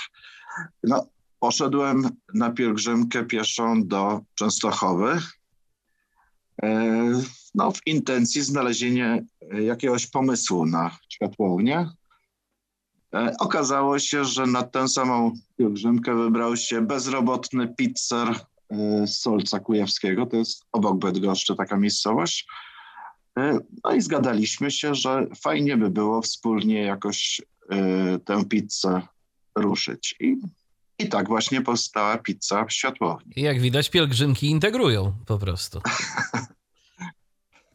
no, poszedłem na pielgrzymkę pieszą do Częstochowy. No, w intencji znalezienia jakiegoś pomysłu na światłownię. E, okazało się, że na tę samą pielgrzymkę wybrał się bezrobotny pizzer e, z Solca Kujawskiego, to jest obok Bydgoszczy taka miejscowość. E, no i zgadaliśmy się, że fajnie by było wspólnie jakoś tę pizzę ruszyć. I, i tak właśnie powstała pizza w światłowni. Jak widać, pielgrzymki integrują po prostu.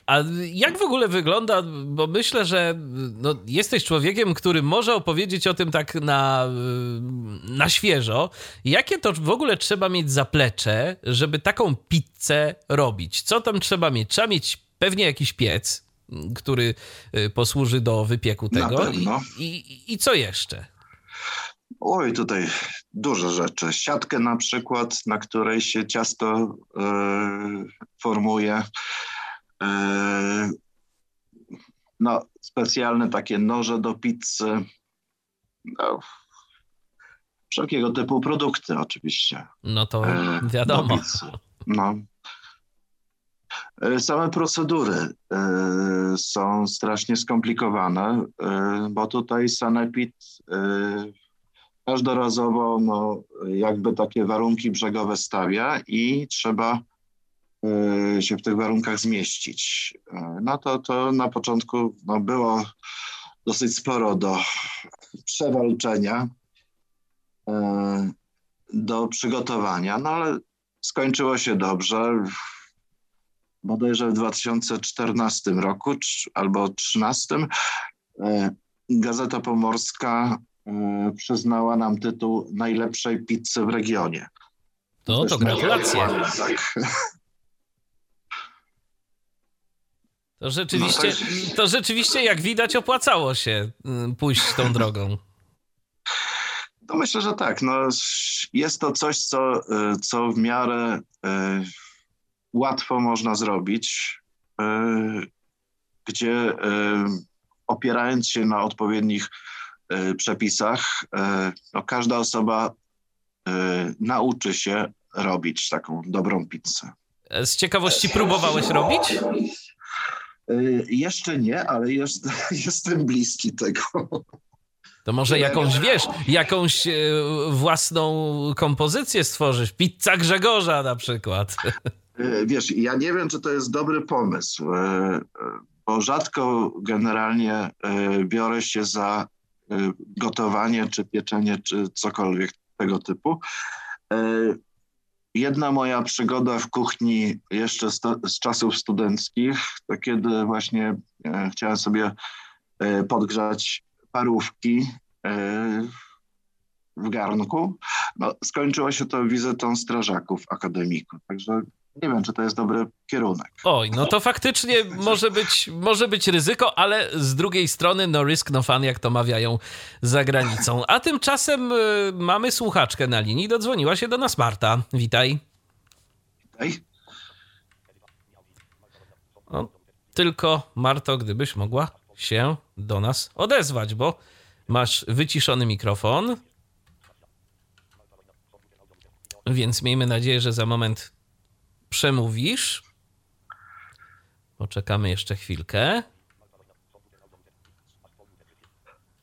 A jak w ogóle wygląda, bo myślę, że no, jesteś człowiekiem, który może opowiedzieć o tym tak na, na świeżo. Jakie to w ogóle trzeba mieć zaplecze, żeby taką pizzę robić? Co tam trzeba mieć? Trzeba mieć pewnie jakiś piec, który y, posłuży do wypieku tego. I, i, I co jeszcze? Oj, tutaj dużo rzeczy. Siatkę na przykład, na której się ciasto yy, formuje. E, no, specjalne takie noże do pizzy. No, wszelkiego typu produkty oczywiście. No to e, wiadomo. No. Same procedury są strasznie skomplikowane, bo tutaj Sanepid każdorazowo no, jakby takie warunki brzegowe stawia i trzeba E, się w tych warunkach zmieścić. E, no to, to na początku no, było dosyć sporo do przewalczenia, e, do przygotowania, no ale skończyło się dobrze. Bodajże w 2014 roku albo 2013 Gazeta Pomorska przyznała nam tytuł najlepszej pizzy w regionie. To, to gratulacje. Tak. To rzeczywiście, no to rzeczywiście, jak widać, opłacało się y, pójść tą drogą. No myślę, że tak. No, jest to coś, co, co w miarę łatwo można zrobić, gdzie opierając się na odpowiednich przepisach, no, każda osoba nauczy się robić taką dobrą pizzę. Z ciekawości próbowałeś robić? Jeszcze nie, ale jest, jestem bliski tego. To może jakąś, wiesz, jakąś e, własną kompozycję stworzysz? Pizza Grzegorza na przykład. Wiesz, ja nie wiem, czy to jest dobry pomysł, bo rzadko generalnie biorę się za gotowanie, czy pieczenie, czy cokolwiek tego typu. Jedna moja przygoda w kuchni jeszcze z, z czasów studenckich, to kiedy właśnie e, chciałem sobie e, podgrzać parówki e, w garnku, no, skończyło się to wizytą strażaków akademiku. Także nie wiem, czy to jest dobry kierunek. Oj, no to faktycznie może być, może być ryzyko, ale z drugiej strony no risk, no fun, jak to mawiają za granicą. A tymczasem y, mamy słuchaczkę na linii, dodzwoniła się do nas Marta. Witaj. Witaj. No, tylko Marto, gdybyś mogła się do nas odezwać, bo masz wyciszony mikrofon. Więc miejmy nadzieję, że za moment przemówisz. Poczekamy jeszcze chwilkę.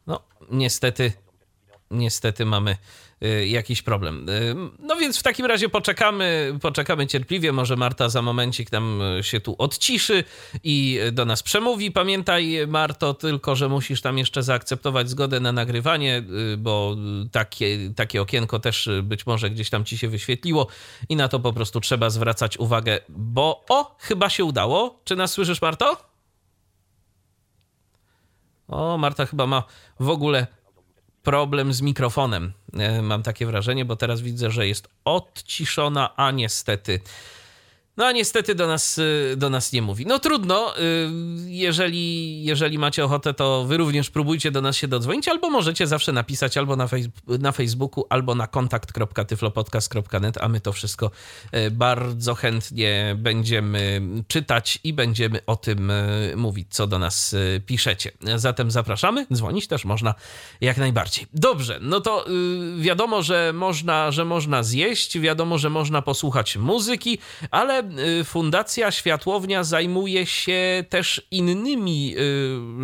No, niestety, niestety mamy jakiś problem. Y, no więc w takim razie poczekamy, poczekamy cierpliwie. Może Marta za momencik nam się tu odciszy i do nas przemówi. Pamiętaj, Marto, tylko że musisz tam jeszcze zaakceptować zgodę na nagrywanie, y, bo takie, takie okienko też być może gdzieś tam ci się wyświetliło i na to po prostu trzeba zwracać uwagę, bo o, chyba się udało. Czy nas słyszysz, Marto? O, Marta chyba ma w ogóle problem z mikrofonem. E, mam takie wrażenie, bo teraz widzę, że jest odciszona, a niestety no a niestety do nas, y, do nas nie mówi. No trudno, y, jeżeli, jeżeli macie ochotę, to wy również próbujcie do nas się dodzwonić, albo możecie zawsze napisać albo na, fejs na Facebooku, albo na kontakt.tyflopodcast.net, a my to wszystko y, bardzo chętnie będziemy czytać i będziemy o tym mówić, co do nas piszecie. Zatem zapraszamy, dzwonić też można jak najbardziej. Dobrze, no to wiadomo, że można, że można zjeść, wiadomo, że można posłuchać muzyki, ale Fundacja Światłownia zajmuje się też innymi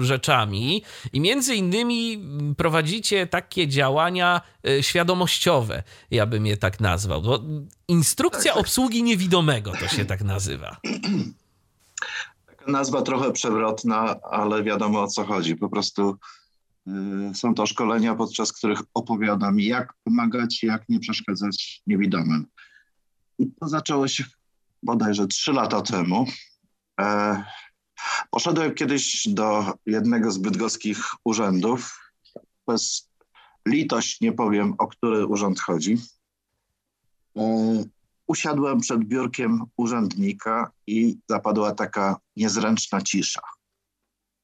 y, rzeczami i między innymi prowadzicie takie działania y, świadomościowe, ja bym je tak nazwał. Bo instrukcja tak, tak. obsługi niewidomego to się tak nazywa. Nazwa trochę przewrotna, ale wiadomo o co chodzi. Po prostu są to szkolenia, podczas których opowiadam, jak pomagać, jak nie przeszkadzać niewidomym. I to zaczęło się bodajże trzy lata temu. E, poszedłem kiedyś do jednego z bydgoskich urzędów. Bez litość nie powiem, o który urząd chodzi. E, usiadłem przed biurkiem urzędnika i zapadła taka niezręczna cisza.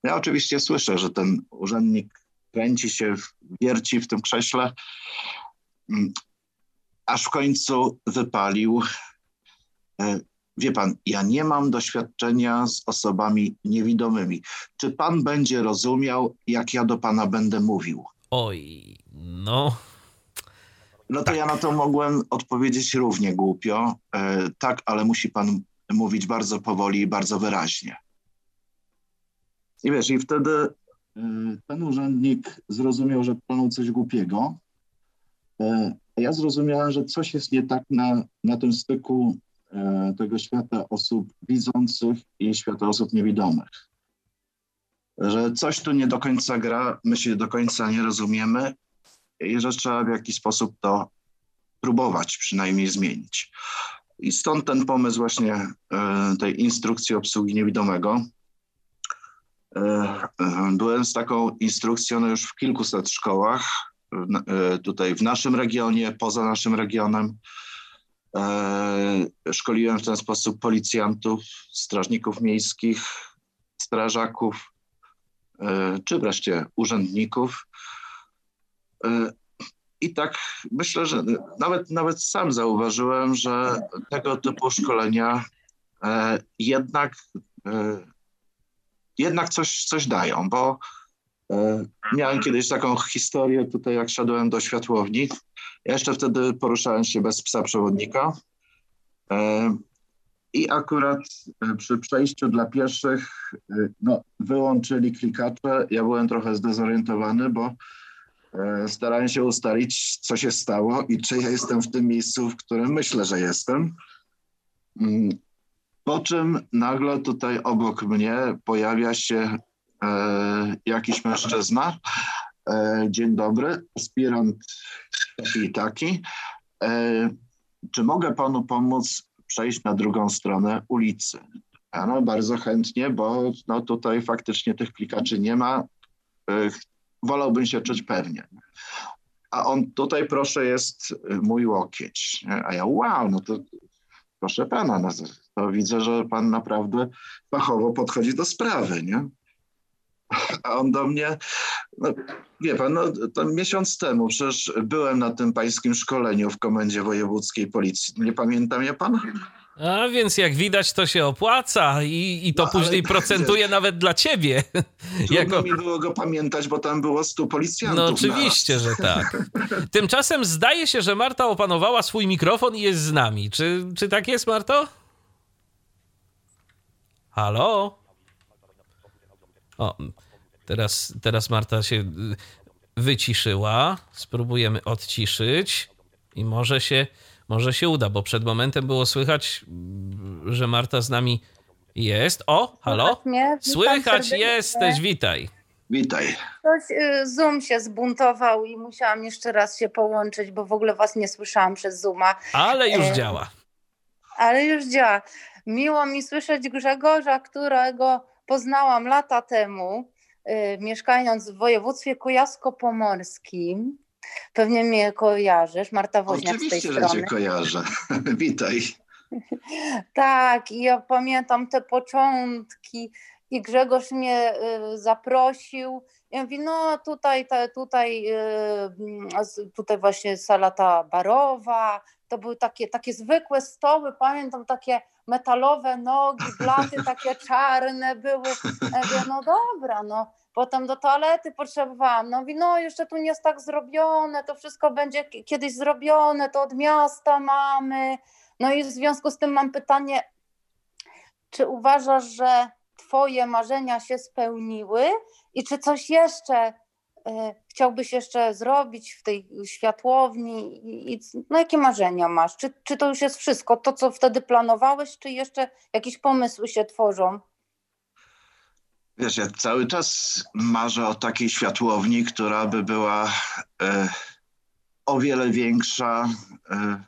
Ja oczywiście słyszę, że ten urzędnik kręci się, wierci w tym krześle, mm, aż w końcu wypalił. E, wie pan, ja nie mam doświadczenia z osobami niewidomymi. Czy pan będzie rozumiał, jak ja do pana będę mówił? Oj, no. No to tak. ja na to mogłem odpowiedzieć równie głupio. E, tak, ale musi pan mówić bardzo powoli i bardzo wyraźnie. I wiesz, i wtedy e, ten urzędnik zrozumiał, że panu coś głupiego. Ja zrozumiałem, że coś jest nie tak na, na tym styku tego świata osób widzących i świata osób niewidomych. Że coś tu nie do końca gra, my się do końca nie rozumiemy i że trzeba w jakiś sposób to próbować przynajmniej zmienić. I stąd ten pomysł właśnie e, tej instrukcji obsługi niewidomego. E, byłem z taką instrukcją no już w kilkuset szkołach, tutaj w naszym regionie, poza naszym regionem. E, szkoliłem w ten sposób policjantów, strażników miejskich, strażaków, e, czy wreszcie urzędników. E, I tak myślę, że nawet, nawet sam zauważyłem, że tego typu szkolenia jednak, jednak coś, coś dają, bo miałem kiedyś taką historię tutaj, jak szedłem do światłowni. Ja jeszcze wtedy poruszałem się bez psa przewodnika. E, I akurat e, przy przejściu dla pieszych e, no, wyłączyli klikacze. Ja byłem trochę zdezorientowany, bo starałem się ustalić, co się stało i czy ja jestem w tym miejscu, w którym myślę, że jestem. Mm, po czym nagle tutaj obok mnie pojawia się jakiś mężczyzna. Dzień dobry, aspirant i taki. E, czy mogę panu pomóc przejść na drugą stronę ulicy? no, bardzo chętnie, bo no, tutaj faktycznie tych klikaczy nie ma. E, wolałbym się czuć pewnie. A on tutaj, proszę, jest y, mój łokieć. A ja, wow, no to proszę pana, no to widzę, że pan naprawdę fachowo podchodzi do sprawy, nie? A on do mnie, no, wie pan, no, miesiąc temu przecież byłem na tym pańskim szkoleniu w Komendzie Wojewódzkiej Policji. Nie pamiętam je pan? A więc jak widać, to się opłaca i, i to no, później procentuje nawet dla ciebie. Trudno jako... mi było go pamiętać, bo tam było stu policjantów. No oczywiście, że tak. Tymczasem zdaje się, że Marta opanowała swój mikrofon i jest z nami. Czy, czy tak jest, Marto? Halo? O, teraz, teraz Marta się wyciszyła. Spróbujemy odciszyć i może się może się uda, bo przed momentem było słychać, że Marta z nami jest. O, halo? Słychać jesteś, witaj. Witaj. Ktoś, y, Zoom się zbuntował i musiałam jeszcze raz się połączyć, bo w ogóle was nie słyszałam przez Zooma. Ale już e... działa. Ale już działa. Miło mi słyszeć Grzegorza, którego poznałam lata temu, y, mieszkając w województwie kujawsko-pomorskim. Pewnie mnie kojarzysz, Marta Woźniak Oczywiście, z tej strony. że cię kojarzę. Witaj. tak, i ja pamiętam te początki i Grzegorz mnie y, zaprosił. Ja mówię, no tutaj, ta, tutaj, y, tutaj właśnie sala ta barowa, to były takie, takie zwykłe stoły, pamiętam takie metalowe nogi, blaty takie czarne były. Ja mówię, no dobra, no Potem do toalety potrzebowałam. No mówi, no jeszcze tu nie jest tak zrobione, to wszystko będzie kiedyś zrobione, to od miasta mamy. No i w związku z tym mam pytanie, czy uważasz, że twoje marzenia się spełniły i czy coś jeszcze y, chciałbyś jeszcze zrobić w tej światłowni no jakie marzenia masz? Czy, czy to już jest wszystko, to co wtedy planowałeś, czy jeszcze jakieś pomysły się tworzą? Wiesz, ja cały czas marzę o takiej światłowni, która by była e, o wiele większa, e,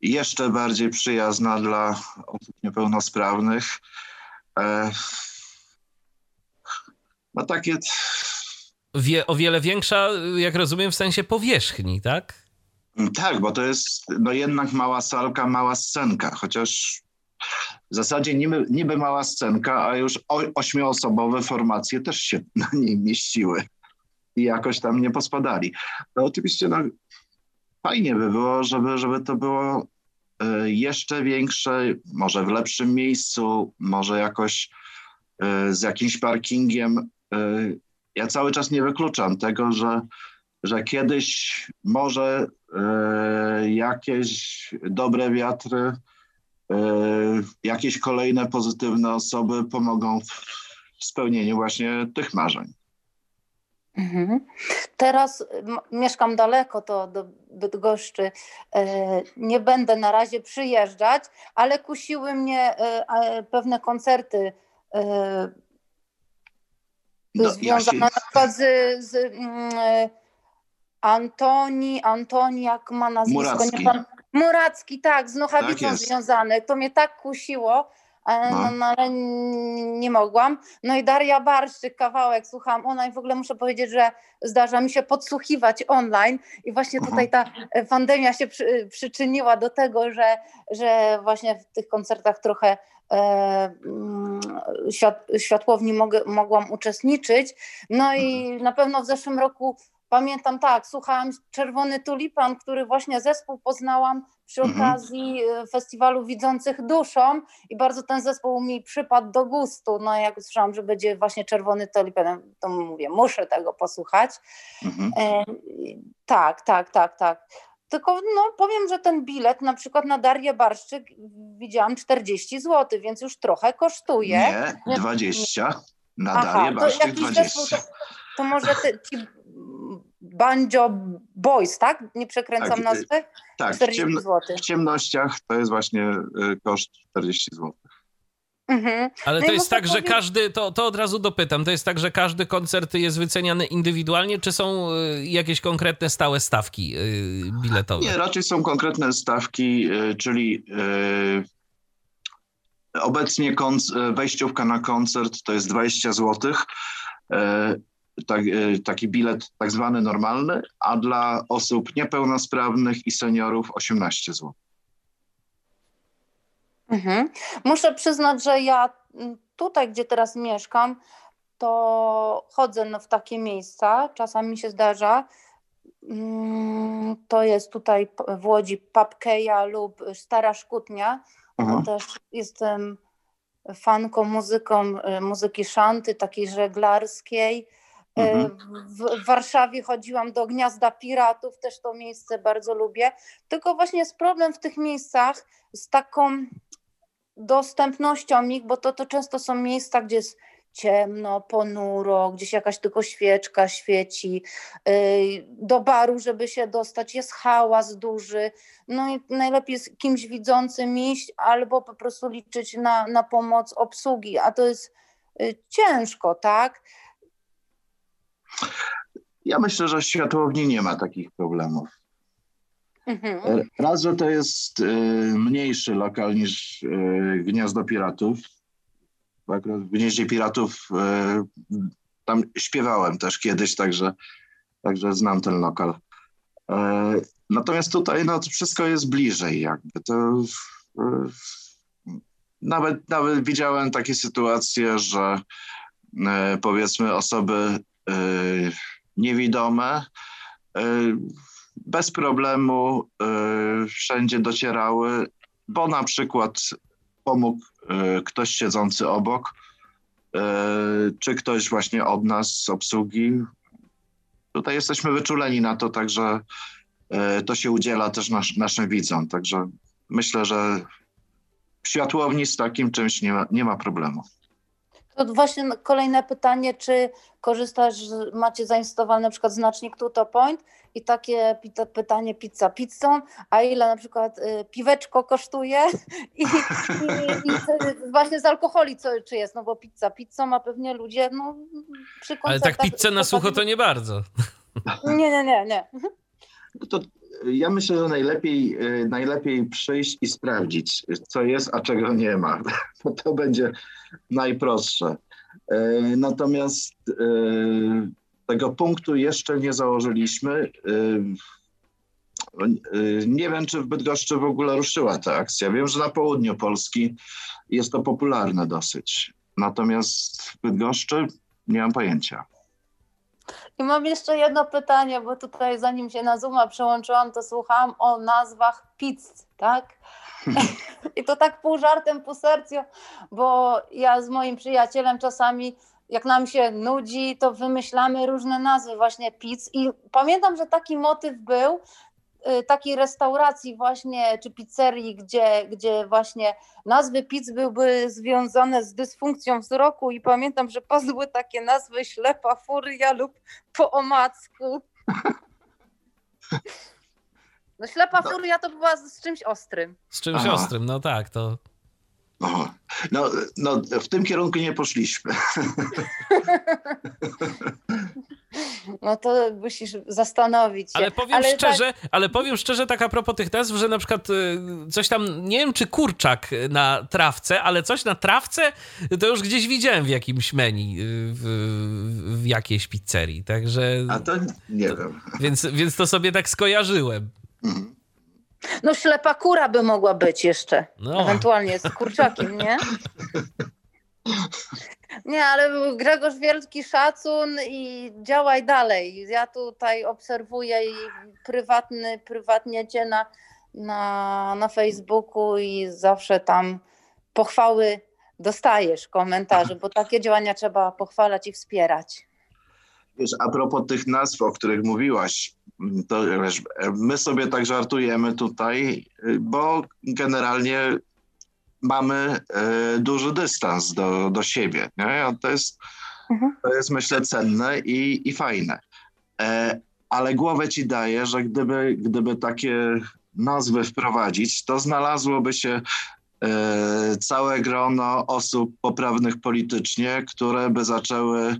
jeszcze bardziej przyjazna dla osób niepełnosprawnych. E, no takie. Wie, o wiele większa, jak rozumiem, w sensie powierzchni, tak? Tak, bo to jest no jednak mała salka, mała scenka, chociaż w zasadzie niby, niby mała scenka, a już ośmioosobowe formacje też się na niej mieściły i jakoś tam nie pospadali. No oczywiście no, fajnie by było, żeby, żeby to było jeszcze większe, może w lepszym miejscu, może jakoś e, z jakimś parkingiem. E, ja cały czas nie wykluczam tego, że, że kiedyś może jakieś dobre wiatry E, jakieś kolejne pozytywne osoby pomogą w spełnieniu właśnie tych marzeń. Mhm. Teraz mieszkam daleko, to do Bydgoszczy. E, nie będę na razie przyjeżdżać, ale kusiły mnie e, pewne koncerty no, związane ja się... na przykład z, z mm, Antoni, Antoni, jak ma nazwisko, Muracki. nie, Muracki, tak, z Nochawicą tak związany. To mnie tak kusiło, no. No, ale nie mogłam. No i Daria Barszczyk, kawałek słucham ona i w ogóle muszę powiedzieć, że zdarza mi się podsłuchiwać online i właśnie tutaj ta e, pandemia się przy, przyczyniła do tego, że, że właśnie w tych koncertach trochę e, mm, świat, światłowni mogę, mogłam uczestniczyć. No i na pewno w zeszłym roku Pamiętam tak, słuchałam Czerwony Tulipan, który właśnie zespół poznałam przy mhm. okazji mhm. festiwalu Widzących Duszą i bardzo ten zespół mi przypadł do gustu. No jak usłyszałam, że będzie właśnie Czerwony Tulipan, to mówię, muszę tego posłuchać. Mhm. E, tak, tak, tak, tak. Tylko no, powiem, że ten bilet na przykład na Darię Barszczyk widziałam 40 zł, więc już trochę kosztuje. Nie, 20. Na Aha, Darię Barszczyk 20. Zespół, to, to może te, ci Banjo Boys, tak? Nie przekręcam tak, nazwy? Tak, 40 w, zł. w ciemnościach to jest właśnie y, koszt 40 zł. Mhm. Ale no to jest tak, że każdy, to, to od razu dopytam, to jest tak, że każdy koncert jest wyceniany indywidualnie, czy są y, jakieś konkretne stałe stawki y, biletowe? Nie, raczej są konkretne stawki, czyli obecnie wejściówka na koncert to jest 20 zł tak, e, taki bilet tak zwany normalny, a dla osób niepełnosprawnych i seniorów 18 zł. Mhm. Muszę przyznać, że ja tutaj, gdzie teraz mieszkam, to chodzę w takie miejsca, czasami mi się zdarza. Mm, to jest tutaj w Łodzi Papkeja lub Stara Szkutnia. Mhm. Też jestem fanką muzyką, e, muzyki szanty, takiej żeglarskiej. Mhm. W, Warszawie chodziłam do Gniazda Piratów, też to miejsce bardzo lubię. Tylko właśnie jest problem w tych miejscach z taką dostępnością ich, bo to, to często są miejsca, gdzie jest ciemno, ponuro, gdzieś jakaś tylko świeczka świeci. Do baru, żeby się dostać, jest hałas duży. No i najlepiej z kimś widzącym iść albo po prostu liczyć na, na pomoc obsługi, a to jest y, ciężko, tak? Ja myślę, że światłowni nie ma takich problemów. Mhm. E, raz, że to jest y, mniejszy lokal niż y, Gniazdo Piratów. W Gnieździe Piratów tam śpiewałem też kiedyś, także, także znam ten lokal. Natomiast tutaj no, to wszystko jest bliżej jakby. To, nawet, nawet widziałem takie sytuacje, że powiedzmy osoby niewidome, y, bez problemu y, wszędzie docierały, bo na przykład pomógł ktoś siedzący obok, czy ktoś właśnie od nas z obsługi. Tutaj jesteśmy wyczuleni na to, także to się udziela też nas, naszym widzom. Także myślę, że w światłowni z takim czymś nie ma, nie ma problemu. To właśnie kolejne pytanie, czy korzystasz, macie zainstalowany na przykład znacznik Tuto Point i takie pytanie pizza pizzą, a ile na przykład y, piweczko kosztuje? I, i, i właśnie z alkoholi co, czy jest, no bo pizza pizzą, a pewnie ludzie no przy Ale tak pizzę na sucho to nie bardzo. Nie, nie, nie, nie. No to ja myślę, że najlepiej, y, najlepiej przyjść i sprawdzić, co jest, a czego nie ma. Bo to będzie najprostsze. E, natomiast e, tego punktu jeszcze nie założyliśmy. E, nie wiem, czy w Bydgoszczy w ogóle ruszyła ta akcja. Wiem, że na południu Polski jest to popularne dosyć. Natomiast w Bydgoszczy nie mam pojęcia. I mam jeszcze jedno pytanie, bo tutaj zanim się na Zooma przełączyłam, to słuchałam o nazwach pizz, tak? I to tak pół żartem, pół sercu, bo ja z moim przyjacielem czasami jak nam się nudzi, to wymyślamy różne nazwy właśnie pizz i pamiętam, że taki motyw był, takiej restauracji właśnie, czy pizzerii, gdzie, gdzie właśnie nazwy pizz były związane z dysfunkcją wzroku i pamiętam, że padły takie nazwy ślepa furia lub po omacku. No ślepa no. furia to była z czymś ostrym. Z czymś Aha. ostrym, no tak, to... No, no, w tym kierunku nie poszliśmy. No to musisz zastanowić się. Ale powiem ale szczerze, tak... ale powiem szczerze tak a propos tych nazw, że na przykład y, coś tam, nie wiem czy kurczak na trawce, ale coś na trawce to już gdzieś widziałem w jakimś menu y, w, w jakiejś pizzerii, także... A to nie to, wiem. Więc, więc to sobie tak skojarzyłem. Mhm. No ślepa kura by mogła być jeszcze. No. Ewentualnie z kurczakiem, nie? Nie, ale Grzegorz wielki szacun i działaj dalej. Ja tutaj obserwuję i prywatny, prywatnie cię na, na, na Facebooku i zawsze tam pochwały dostajesz, komentarze, bo takie działania trzeba pochwalać i wspierać. Wiesz, a propos tych nazw, o których mówiłaś, to wiesz, my sobie tak żartujemy tutaj, bo generalnie mamy e, duży dystans do, do siebie. Nie? To, jest, mhm. to jest, myślę, cenne i, i fajne. E, ale głowę ci daję, że gdyby, gdyby takie nazwy wprowadzić, to znalazłoby się e, całe grono osób poprawnych politycznie, które by zaczęły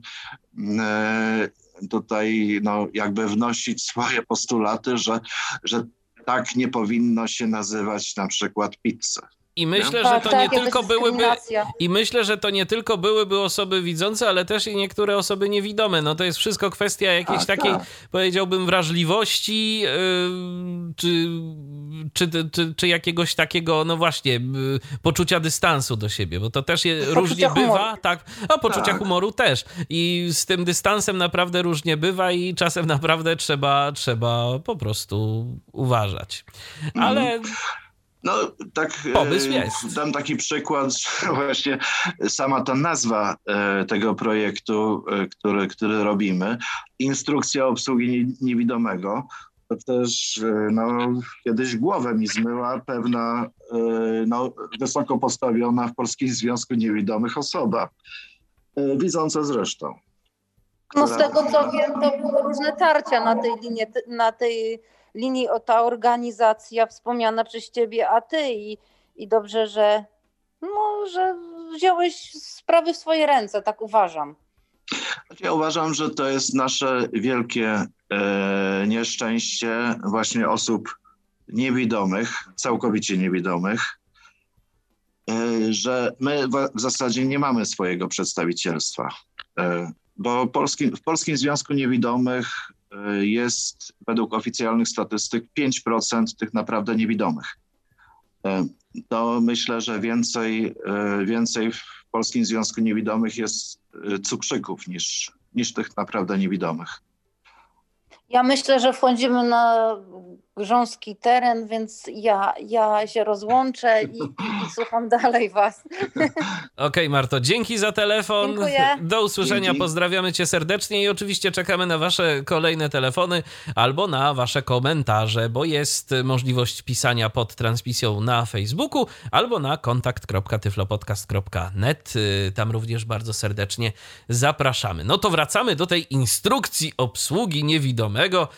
tutaj no, jakby wnosić swoje postulaty, że, że tak nie powinno się nazywać na przykład pizzy. I myślę, tak, że to tak, nie tylko byłyby i myślę, że to nie tylko byłyby osoby widzące, ale też i niektóre osoby niewidome. No to jest wszystko kwestia jakiejś A, takiej, tak. powiedziałbym, wrażliwości yy, czy, czy, czy, czy, jakiegoś takiego, no właśnie, poczucia dystansu do siebie, bo to też je, różnie humoru. bywa, tak, a poczucia tak. humoru też. I z tym dystansem naprawdę różnie bywa i czasem naprawdę trzeba, trzeba po prostu uważać. Ale mm. No tak, Pomysł jest. dam taki przykład, że właśnie sama ta nazwa e, tego projektu, e, który, który robimy, instrukcja obsługi niewidomego, to też e, no, kiedyś głowę mi zmyła pewna no, wysoko postawiona w Polskim Związku Niewidomych osoba, widząca zresztą. No z tego co wiem, to były różne tarcia na tej linii, na tej linii o ta organizacja wspomniana przez ciebie, a ty i, i dobrze, że, no, że wziąłeś sprawy w swoje ręce, tak uważam. Ja uważam, że to jest nasze wielkie e, nieszczęście właśnie osób niewidomych, całkowicie niewidomych, e, że my w, zasadzie nie mamy swojego przedstawicielstwa. E, bo Polski, w Polskim Związku Niewidomych jest według oficjalnych statystyk 5% tych naprawdę niewidomych. To myślę, że więcej, więcej w Polskim Związku Niewidomych jest cukrzyków niż, niż tych naprawdę niewidomych. Ja myślę, że wchodzimy na grząski teren, więc ja, ja się rozłączę i, i, i słucham dalej Was. Okej, okay, Marto, dzięki za telefon. Dziękuję. Do usłyszenia, dzięki. pozdrawiamy Cię serdecznie i oczywiście czekamy na Wasze kolejne telefony albo na Wasze komentarze, bo jest możliwość pisania pod transmisją na Facebooku albo na kontakt.tyflopodcast.net. Tam również bardzo serdecznie zapraszamy. No to wracamy do tej instrukcji obsługi niewidomego,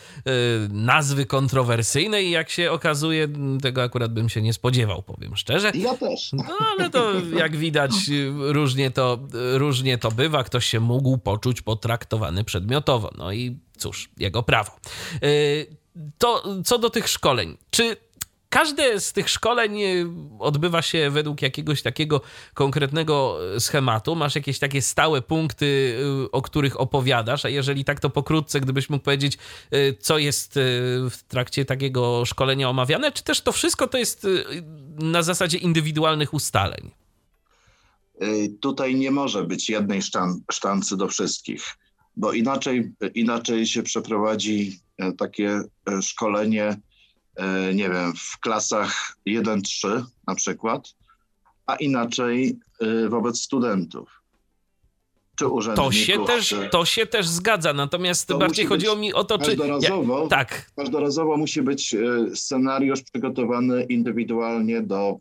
nazwy kontrowersyjnej kontrowersyjnej, jak się okazuje, tego akurat bym się nie spodziewał, powiem szczerze. Ja też. No ale to jak widać, różnie to, różnie to bywa. Ktoś się mógł poczuć potraktowany przedmiotowo. No i cóż, jego prawo. Y, to co do tych szkoleń. Czy Każde z tych szkoleń e, odbywa się według jakiegoś takiego konkretnego e, schematu. Masz jakieś takie stałe punkty, e, o których opowiadasz, a jeżeli tak, to pokrótce, gdybyś mógł powiedzieć, co jest w trakcie takiego szkolenia omawiane, czy też to wszystko to jest na zasadzie indywidualnych ustaleń? Tutaj nie może być jednej sztan, sztancy do wszystkich, bo inaczej, inaczej się przeprowadzi takie szkolenie nie wiem, w klasach 1-3 na przykład, a inaczej e, wobec studentów. Czy to się, też, to się też zgadza, natomiast bardziej chodziło mi o to, czy. Każdorazowo, ja, tak. Każdorazowo musi być e, scenariusz przygotowany indywidualnie do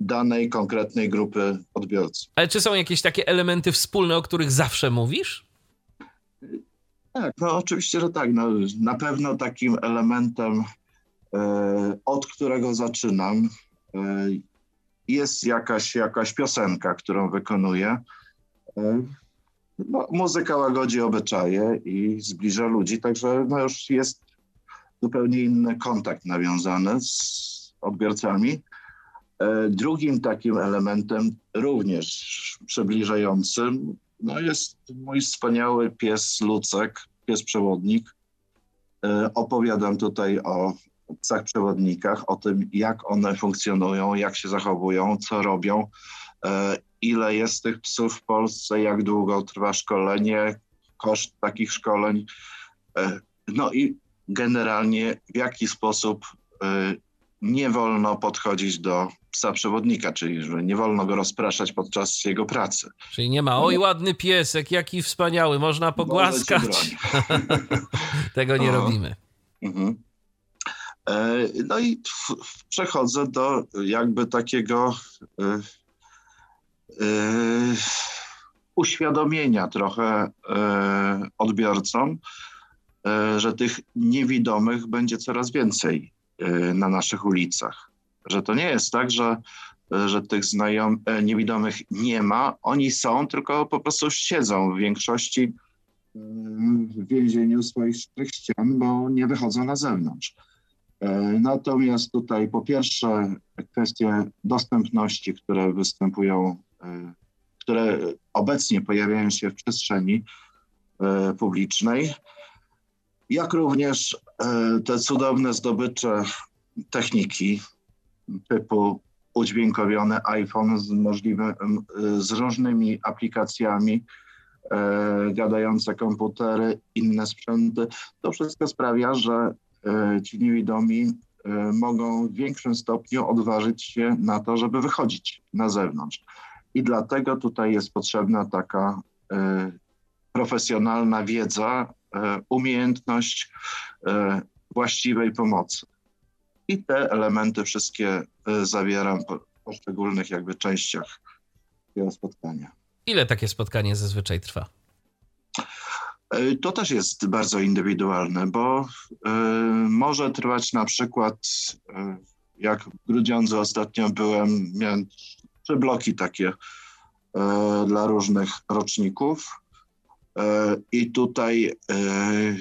danej konkretnej grupy odbiorców. Ale czy są jakieś takie elementy wspólne, o których zawsze mówisz? Tak, no oczywiście, że tak. No, na pewno takim elementem E, od którego zaczynam. E, jest jakaś, jakaś piosenka, którą wykonuję. E, no, muzyka łagodzi obyczaje i zbliża ludzi, także no już jest zupełnie inny kontakt nawiązany z odbiorcami. Drugim takim elementem, również przybliżającym, no jest mój wspaniały pies Lucek, pies przewodnik. Opowiadam tutaj o psach przewodnikach, o tym, jak one funkcjonują, jak się zachowują, co robią. E, ile jest tych psów w Polsce, jak długo trwa szkolenie, koszt takich szkoleń. E, no i generalnie w jaki sposób e, nie wolno podchodzić do psa przewodnika, czyli że nie wolno go rozpraszać podczas jego pracy. Czyli nie ma, oj ładny piesek, jaki wspaniały, można pogłaskać. Tego nie robimy. Mhm. E, no i przechodzę do jakby takiego uświadomienia trochę odbiorcom, że tych niewidomych będzie coraz więcej na naszych ulicach. Że to nie jest tak, że, że tych znajom, e, niewidomych nie ma. Oni są, tylko po prostu siedzą w większości mm, w więzieniu swoich ścian, bo nie wychodzą na zewnątrz. E, natomiast tutaj po pierwsze kwestie dostępności, które występują, e, które obecnie pojawiają się w przestrzeni publicznej, jak również e, te cudowne zdobycze techniki typu udźwiękowiony iPhone z, z różnymi aplikacjami, e, gadające komputery, inne sprzęty. To wszystko sprawia, że e, ci niewidomi mogą w większym stopniu odważyć się na to, żeby wychodzić na zewnątrz. I dlatego tutaj jest potrzebna taka profesjonalna wiedza E, umiejętność e, właściwej pomocy. I te elementy wszystkie e, zawieram w poszczególnych jakby częściach tego spotkania. Ile takie spotkanie zazwyczaj trwa? To też jest bardzo indywidualne, bo może trwać na przykład, jak w Grudziądzu ostatnio byłem, miałem trzy bloki takie dla różnych roczników E, I tutaj e,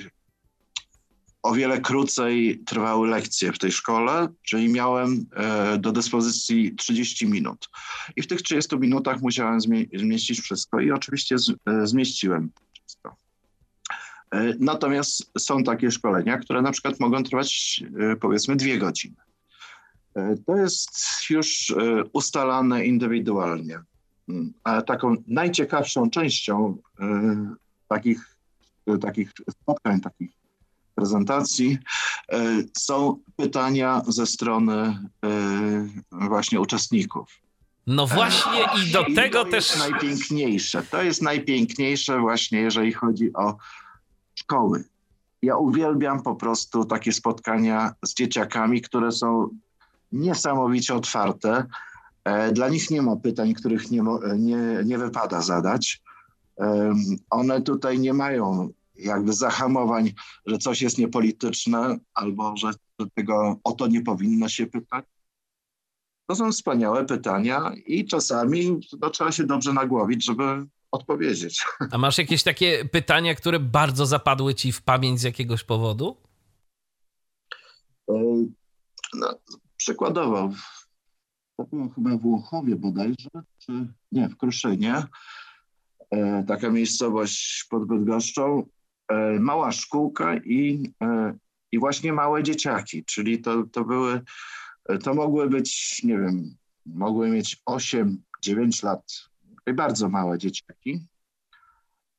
o wiele krócej trwały lekcje w tej szkole, czyli miałem e, do dyspozycji 30 minut. I w tych 30 minutach musiałem zmieścić wszystko i oczywiście zmieściłem wszystko. Natomiast są takie szkolenia, które na przykład mogą trwać powiedzmy dwie godziny. To jest już ustalane indywidualnie. Hmm. A taką najciekawszą częścią takich, takich spotkań, takich prezentacji e, są pytania ze strony e, właśnie uczestników. No właśnie i do I tego to też... Jest najpiękniejsze. To jest najpiękniejsze właśnie, jeżeli chodzi o szkoły. Ja uwielbiam po prostu takie spotkania z dzieciakami, które są niesamowicie otwarte. E, dla nich nie ma pytań, których nie, nie, nie wypada zadać one tutaj nie mają jakby zahamowań, że coś jest niepolityczne albo że tego o to nie powinno się pytać. To są wspaniałe pytania i czasami no, trzeba się dobrze nagłowić, żeby odpowiedzieć. A masz jakieś takie pytania, które bardzo zapadły ci w pamięć z jakiegoś powodu? No, przykładowo, to było chyba w Łochowie bodajże, czy nie, w Kruszynie. E, taka miejscowość pod Bydgoszczą, e, mała szkółka i, e, i właśnie małe dzieciaki, czyli to, to były, to mogły być, nie wiem, mogły mieć 8-9 lat, bardzo małe dzieciaki.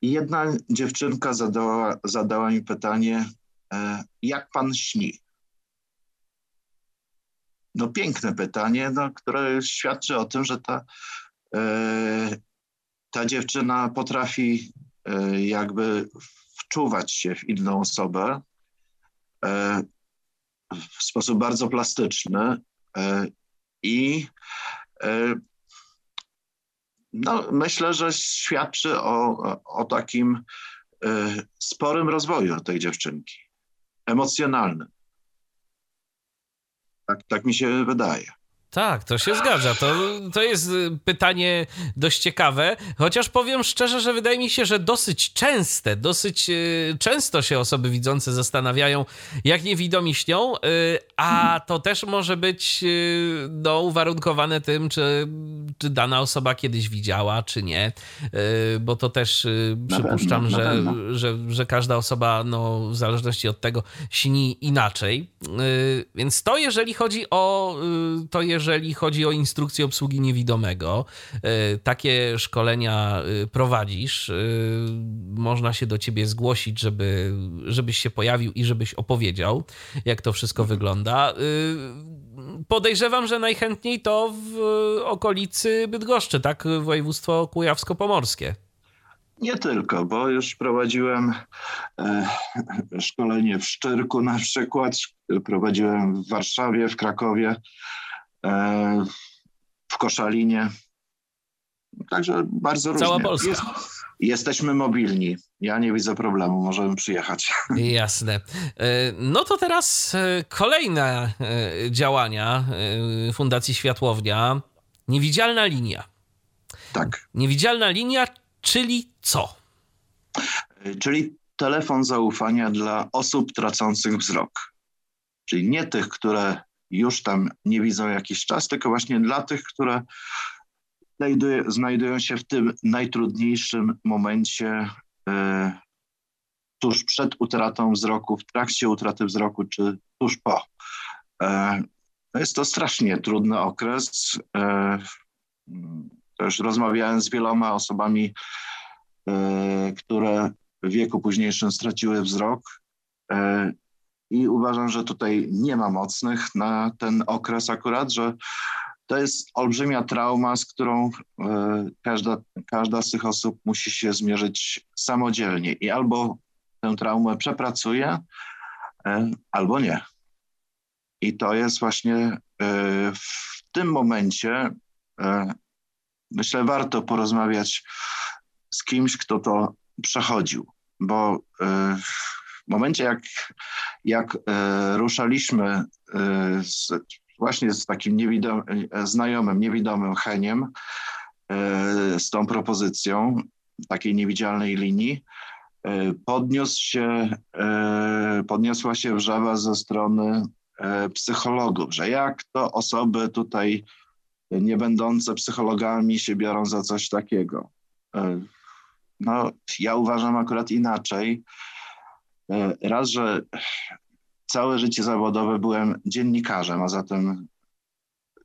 I jedna dziewczynka zadała, zadała mi pytanie, jak pan śni? No piękne pytanie, no, które świadczy o tym, że ta ta dziewczyna potrafi e, jakby wczuwać się w inną osobę e, w sposób bardzo plastyczny e, i no, myślę, że świadczy o, o takim sporym rozwoju tej dziewczynki, emocjonalnym. Tak, tak mi się wydaje. Tak, to się zgadza. To, to jest y, pytanie dość ciekawe, chociaż powiem szczerze, że wydaje mi się, że dosyć częste, dosyć y, często się osoby widzące zastanawiają, jak niewidomi śnią, y, a to też może być no, uwarunkowane tym, czy, czy dana osoba kiedyś widziała, czy nie, bo to też przypuszczam, że, że, że każda osoba, no, w zależności od tego, śni inaczej. Więc to, jeżeli chodzi o to, jeżeli jeżeli chodzi o instrukcję obsługi niewidomego. Takie szkolenia prowadzisz. Można się do ciebie zgłosić, żeby, żebyś się pojawił i żebyś opowiedział, jak to wszystko wygląda podejrzewam, że najchętniej to w okolicy Bydgoszczy, tak? Województwo kujawsko-pomorskie. Nie tylko, bo już prowadziłem e, szkolenie w Szczyrku na przykład, prowadziłem w Warszawie, w Krakowie, e, w Koszalinie. Także bardzo różnie. Cała Polska. Jest, jesteśmy mobilni. Ja nie widzę problemu, możemy przyjechać. Jasne. E, no to teraz e, kolejne e, działania Fundacji Światłownia. Niewidzialna linia. Tak. Niewidzialna linia, czyli co? Czyli telefon zaufania dla osób tracących wzrok. Czyli nie tych, które już tam nie widzą jakiś czas, tylko właśnie dla tych, które znajduje, znajdują się w tym najtrudniejszym momencie e, tuż przed utratą wzroku, w trakcie utraty wzroku, czy tuż po. E, jest to strasznie trudny okres. E, też rozmawiałem z wieloma osobami, które w wieku późniejszym straciły wzrok. I uważam, że tutaj nie ma mocnych na ten okres akurat, że to jest olbrzymia trauma, z którą e, każda, każda z tych osób musi się zmierzyć samodzielnie i albo tę traumę przepracuje, e, albo nie. I to jest właśnie e, w tym momencie, myślę, warto porozmawiać z kimś, kto to przechodził, bo w momencie, jak, jak ruszaliśmy z właśnie z takim niewidom, e, znajomym, niewidomym Heniem, e, z tą propozycją takiej niewidzialnej linii, e, podniósł się, podniosła się wrzawa ze strony psychologów, że jak to osoby tutaj nie będące psychologami się biorą za coś takiego. No, ja uważam akurat inaczej. Raz, że całe życie zawodowe byłem dziennikarzem, a zatem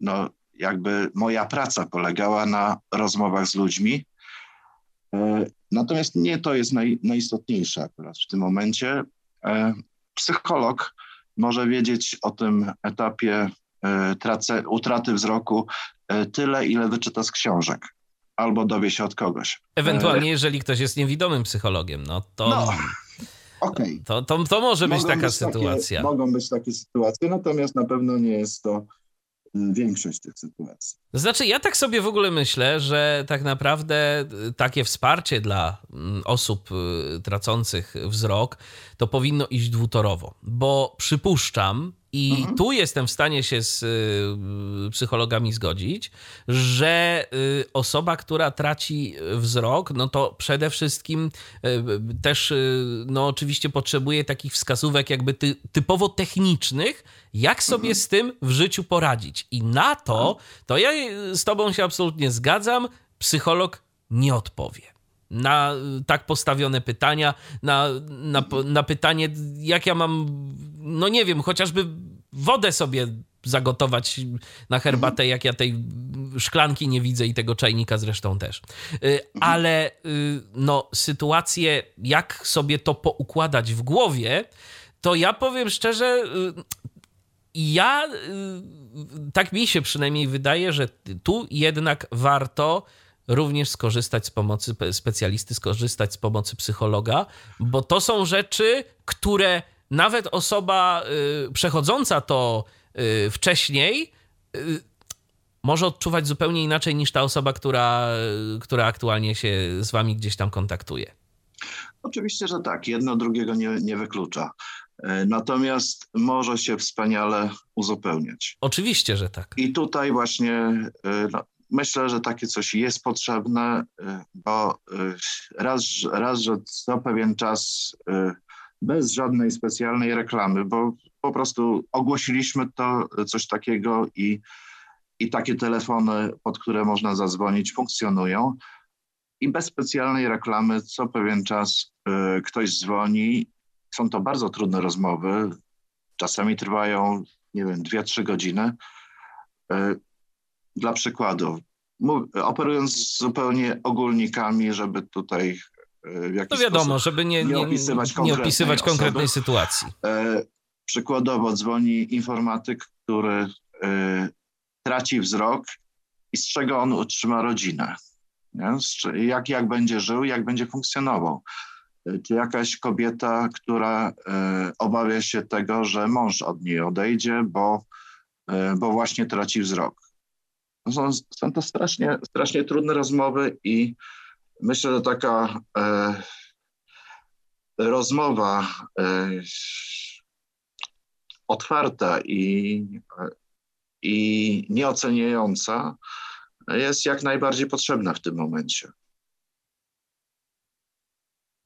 no, jakby moja praca polegała na rozmowach z ludźmi. E, natomiast nie to jest naj, najistotniejsze akurat w tym momencie. E, psycholog może wiedzieć o tym etapie e, trace, utraty wzroku tyle, ile wyczyta z książek albo dowie się od kogoś. Ewentualnie, jeżeli ktoś jest niewidomym psychologiem, no to. No Okay. To, to, to może być taka być sytuacja. Takie, mogą być takie sytuacje, natomiast na pewno nie jest to y, większość tych sytuacji. Znaczy, ja tak sobie w ogóle myślę, że tak naprawdę y, takie wsparcie dla mm, osób y, tracących wzrok to powinno iść dwutorowo, bo przypuszczam, i mhm. tu jestem w stanie się z y, psychologami zgodzić, że y, osoba, która traci wzrok, no to przede wszystkim y, też, no oczywiście potrzebuje takich wskazówek jakby ty, typowo technicznych, jak sobie mhm. z tym w życiu poradzić. I na to, mhm. to ja z tobą się absolutnie zgadzam, psycholog nie odpowie na tak postawione pytania, na, na, na pytanie, jak ja mam, no nie wiem, chociażby wodę sobie zagotować na herbatę, jak ja tej szklanki nie widzę i tego czajnika zresztą też. Y, ale y, no, sytuację, jak sobie to poukładać w głowie, to ja powiem szczerze, y, ja, tak mi się przynajmniej wydaje, że tu jednak warto również skorzystać z pomocy specjalisty, skorzystać z pomocy psychologa, bo to są rzeczy, które nawet osoba y, przechodząca to y, wcześniej y, może odczuwać zupełnie inaczej niż ta osoba, która, która aktualnie się z wami gdzieś tam kontaktuje. Oczywiście, że tak. Jedno drugiego nie, nie wyklucza. E, natomiast może się wspaniale uzupełniać. Oczywiście, że tak. I tutaj właśnie e, no, myślę, że takie coś jest potrzebne, y, bo y, raz, raz że co pewien czas y, bez żadnej specjalnej reklamy, bo po prostu ogłosiliśmy to coś takiego i, i takie telefony, pod które można zadzwonić, funkcjonują. I bez specjalnej reklamy co pewien czas ktoś dzwoni. Są to bardzo trudne rozmowy. Czasami trwają, nie wiem, dwie, trzy godziny dla przykładu, operując zupełnie ogólnikami, żeby tutaj w jakiś No wiadomo, żeby nie, nie, nie opisywać, nie opisywać konkretnej sytuacji. Przykładowo dzwoni informatyk, który traci wzrok i z czego on utrzyma rodzinę. Nie? Jak, jak będzie żył, jak będzie funkcjonował. Czy jakaś kobieta, która e, obawia się tego, że mąż od niej odejdzie, bo, e, bo właśnie traci wzrok. Są, są to strasznie, strasznie trudne rozmowy i myślę, że taka e, rozmowa e, otwarta i, i nieoceniająca jest jak najbardziej potrzebna w tym momencie.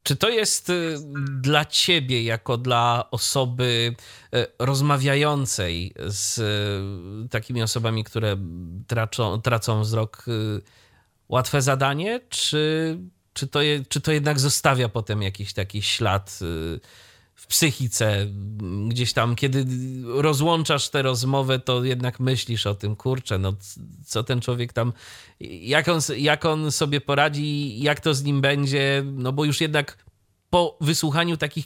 Czy to jest y, dla ciebie, jako dla osoby y, rozmawiającej z y, takimi osobami, które tracą, tracą wzrok, łatwe zadanie, czy, czy, to, czy to jednak zostawia potem jakiś taki ślad w psychice, gdzieś tam, kiedy rozłączasz tę rozmowę, to jednak myślisz o tym, kurczę, no co ten człowiek tam, jak on, jak on sobie poradzi, jak to z nim będzie, no bo już jednak po wysłuchaniu takich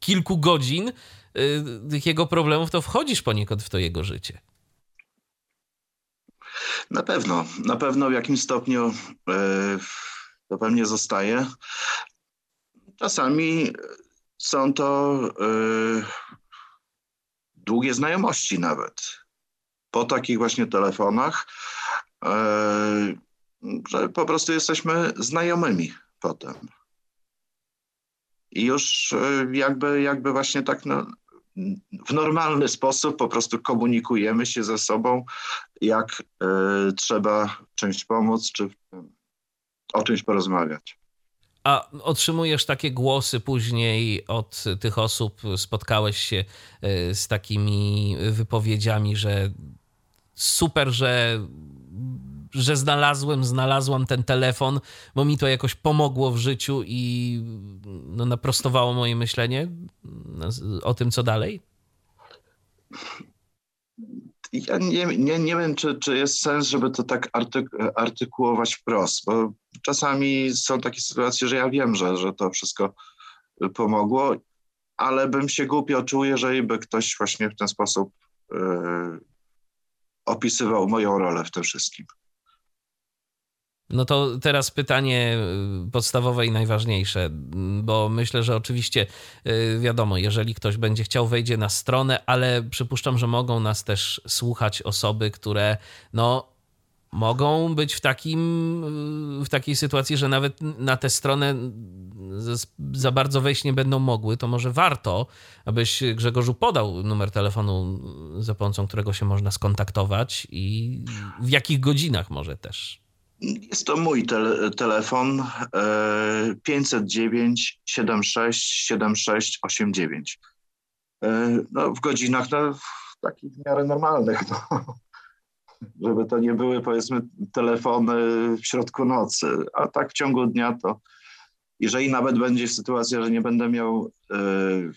kilku godzin y, tych jego problemów, to wchodzisz poniekąd w to jego życie. Na pewno, na pewno w jakimś stopniu y, to pewnie zostaje. Czasami są to yy, długie znajomości nawet. Po takich właśnie telefonach, yy, że po prostu jesteśmy znajomymi potem. I już yy, jakby, jakby właśnie tak no, w normalny sposób po prostu komunikujemy się ze sobą, jak trzeba czymś pomóc, czy o czymś porozmawiać. A otrzymujesz takie głosy później od tych osób, spotkałeś się e, z takimi wypowiedziami, że super, że, że znalazłem, znalazłam ten telefon, bo mi to jakoś pomogło w życiu i no, naprostowało moje myślenie o tym, co dalej? Ja nie, nie, nie wiem, czy, czy jest sens, żeby to tak artyk artykułować wprost, bo czasami są takie sytuacje, że ja wiem, że, że to wszystko pomogło, ale bym się głupio czuł, jeżeli by ktoś właśnie w ten sposób yy, opisywał moją rolę w tym wszystkim. No to teraz pytanie y, podstawowe i najważniejsze, bo myślę, że oczywiście y, wiadomo, jeżeli ktoś będzie chciał, wejdzie na stronę, ale przypuszczam, że mogą nas też słuchać osoby, które no mogą być w, takim, w takiej sytuacji, że nawet na tę stronę za bardzo wejść nie będą mogły, to może warto, abyś Grzegorzu podał numer telefonu, za pomocą którego się można skontaktować i w jakich godzinach może też. Jest to mój te telefon 509 76 76 89. No, w godzinach no, w takich w miarę normalnych. No. Żeby to nie były powiedzmy telefony w środku nocy, a tak w ciągu dnia to jeżeli nawet będzie sytuacja, że nie będę miał y,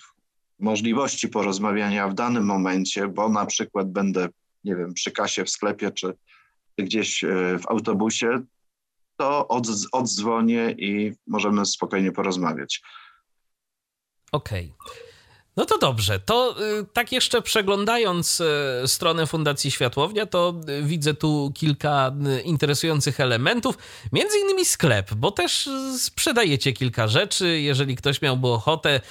możliwości porozmawiania w danym momencie, bo na przykład będę, nie wiem, przy kasie w sklepie czy gdzieś e, w autobusie, to oddzwonię i możemy spokojnie porozmawiać. Okej. Okay. No to dobrze. To y, tak jeszcze przeglądając y, stronę Fundacji Światłownia, to y, widzę tu kilka interesujących elementów. Między innymi sklep, bo też sprzedajecie kilka rzeczy. Jeżeli ktoś miałby ochotę,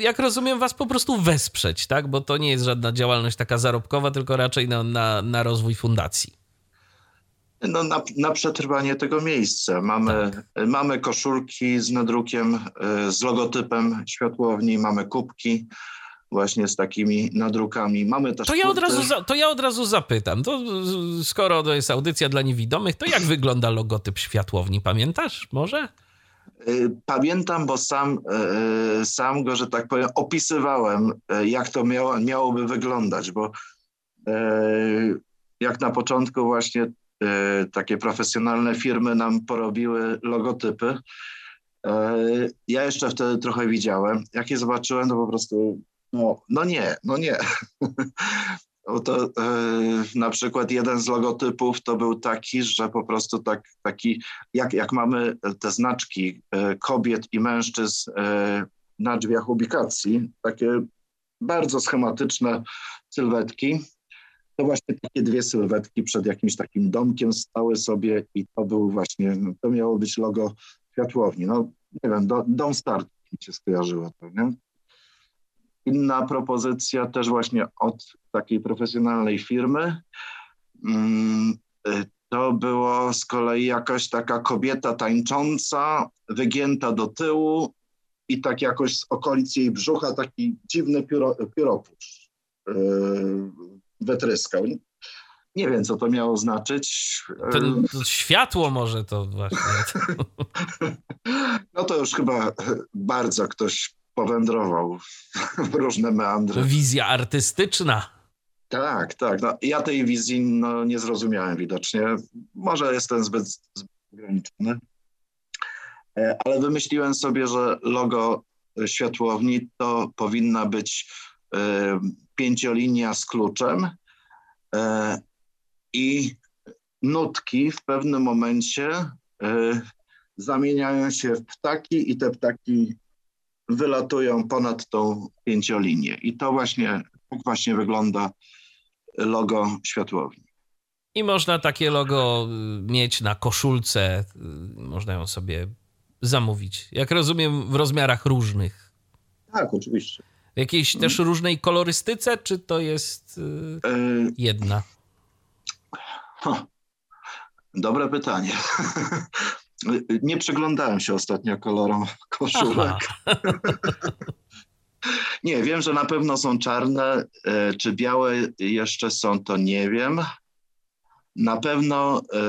jak rozumiem, was po prostu wesprzeć, tak? Bo to nie jest żadna działalność taka zarobkowa, tylko raczej na, na, na rozwój fundacji no, na, na przetrwanie tego miejsca. Mamy, tak. mamy koszulki z nadrukiem, e, z logotypem światłowni, mamy kubki właśnie z takimi nadrukami. Mamy też to ja, od razu za, to ja od razu zapytam, to skoro to jest audycja dla niewidomych, to jak wygląda logotyp światłowni? Pamiętasz może? E, pamiętam, bo sam, e, sam go, że tak powiem, opisywałem, jak to miało, miałoby wyglądać, bo jak na początku właśnie takie profesjonalne firmy nam porobiły logotypy. E, ja jeszcze wtedy trochę widziałem. Jak je zobaczyłem, to po prostu no, no nie, no nie. To e, na przykład jeden z logotypów to był taki, że po prostu tak, taki, jak, jak mamy te znaczki e, kobiet i mężczyzn e, na drzwiach ubikacji, takie bardzo schematyczne sylwetki, to właśnie takie dwie sylwetki przed jakimś takim domkiem stały sobie i to był właśnie, to miało być logo światłowni. No nie wiem, do, dom start mi się skojarzyło to, nie? Inna propozycja też właśnie od takiej profesjonalnej firmy. Mm, to było z kolei jakaś taka kobieta tańcząca, wygięta do tyłu i tak jakoś z okolic jej brzucha taki dziwny pióro, pióropusz yy, wytryskał. Nie wiem, co to miało znaczyć. Ten, to światło może to właśnie. No to już chyba bardzo ktoś powędrował w różne meandry. Wizja artystyczna. Tak, tak. No, ja tej wizji no, nie zrozumiałem widocznie. Może jestem zbyt, zbyt ograniczony. E, ale wymyśliłem sobie, że logo światłowni to powinna być pięciolinia z kluczem e, i nutki w pewnym momencie zamieniają się w ptaki i te ptaki wylatują ponad tą pięciolinię. I to właśnie, tak właśnie wygląda logo światłowni. I można takie logo y, mieć na koszulce, y, można ją sobie zamówić. Jak rozumiem, w rozmiarach różnych. Tak, oczywiście. W jakiejś też różnej kolorystyce, czy to jest yy, jedna? dobre pytanie. Nie przyglądałem się ostatnio kolorom koszulek. nie, wiem, że na pewno są czarne. E, czy białe jeszcze są, to nie wiem. Na pewno e,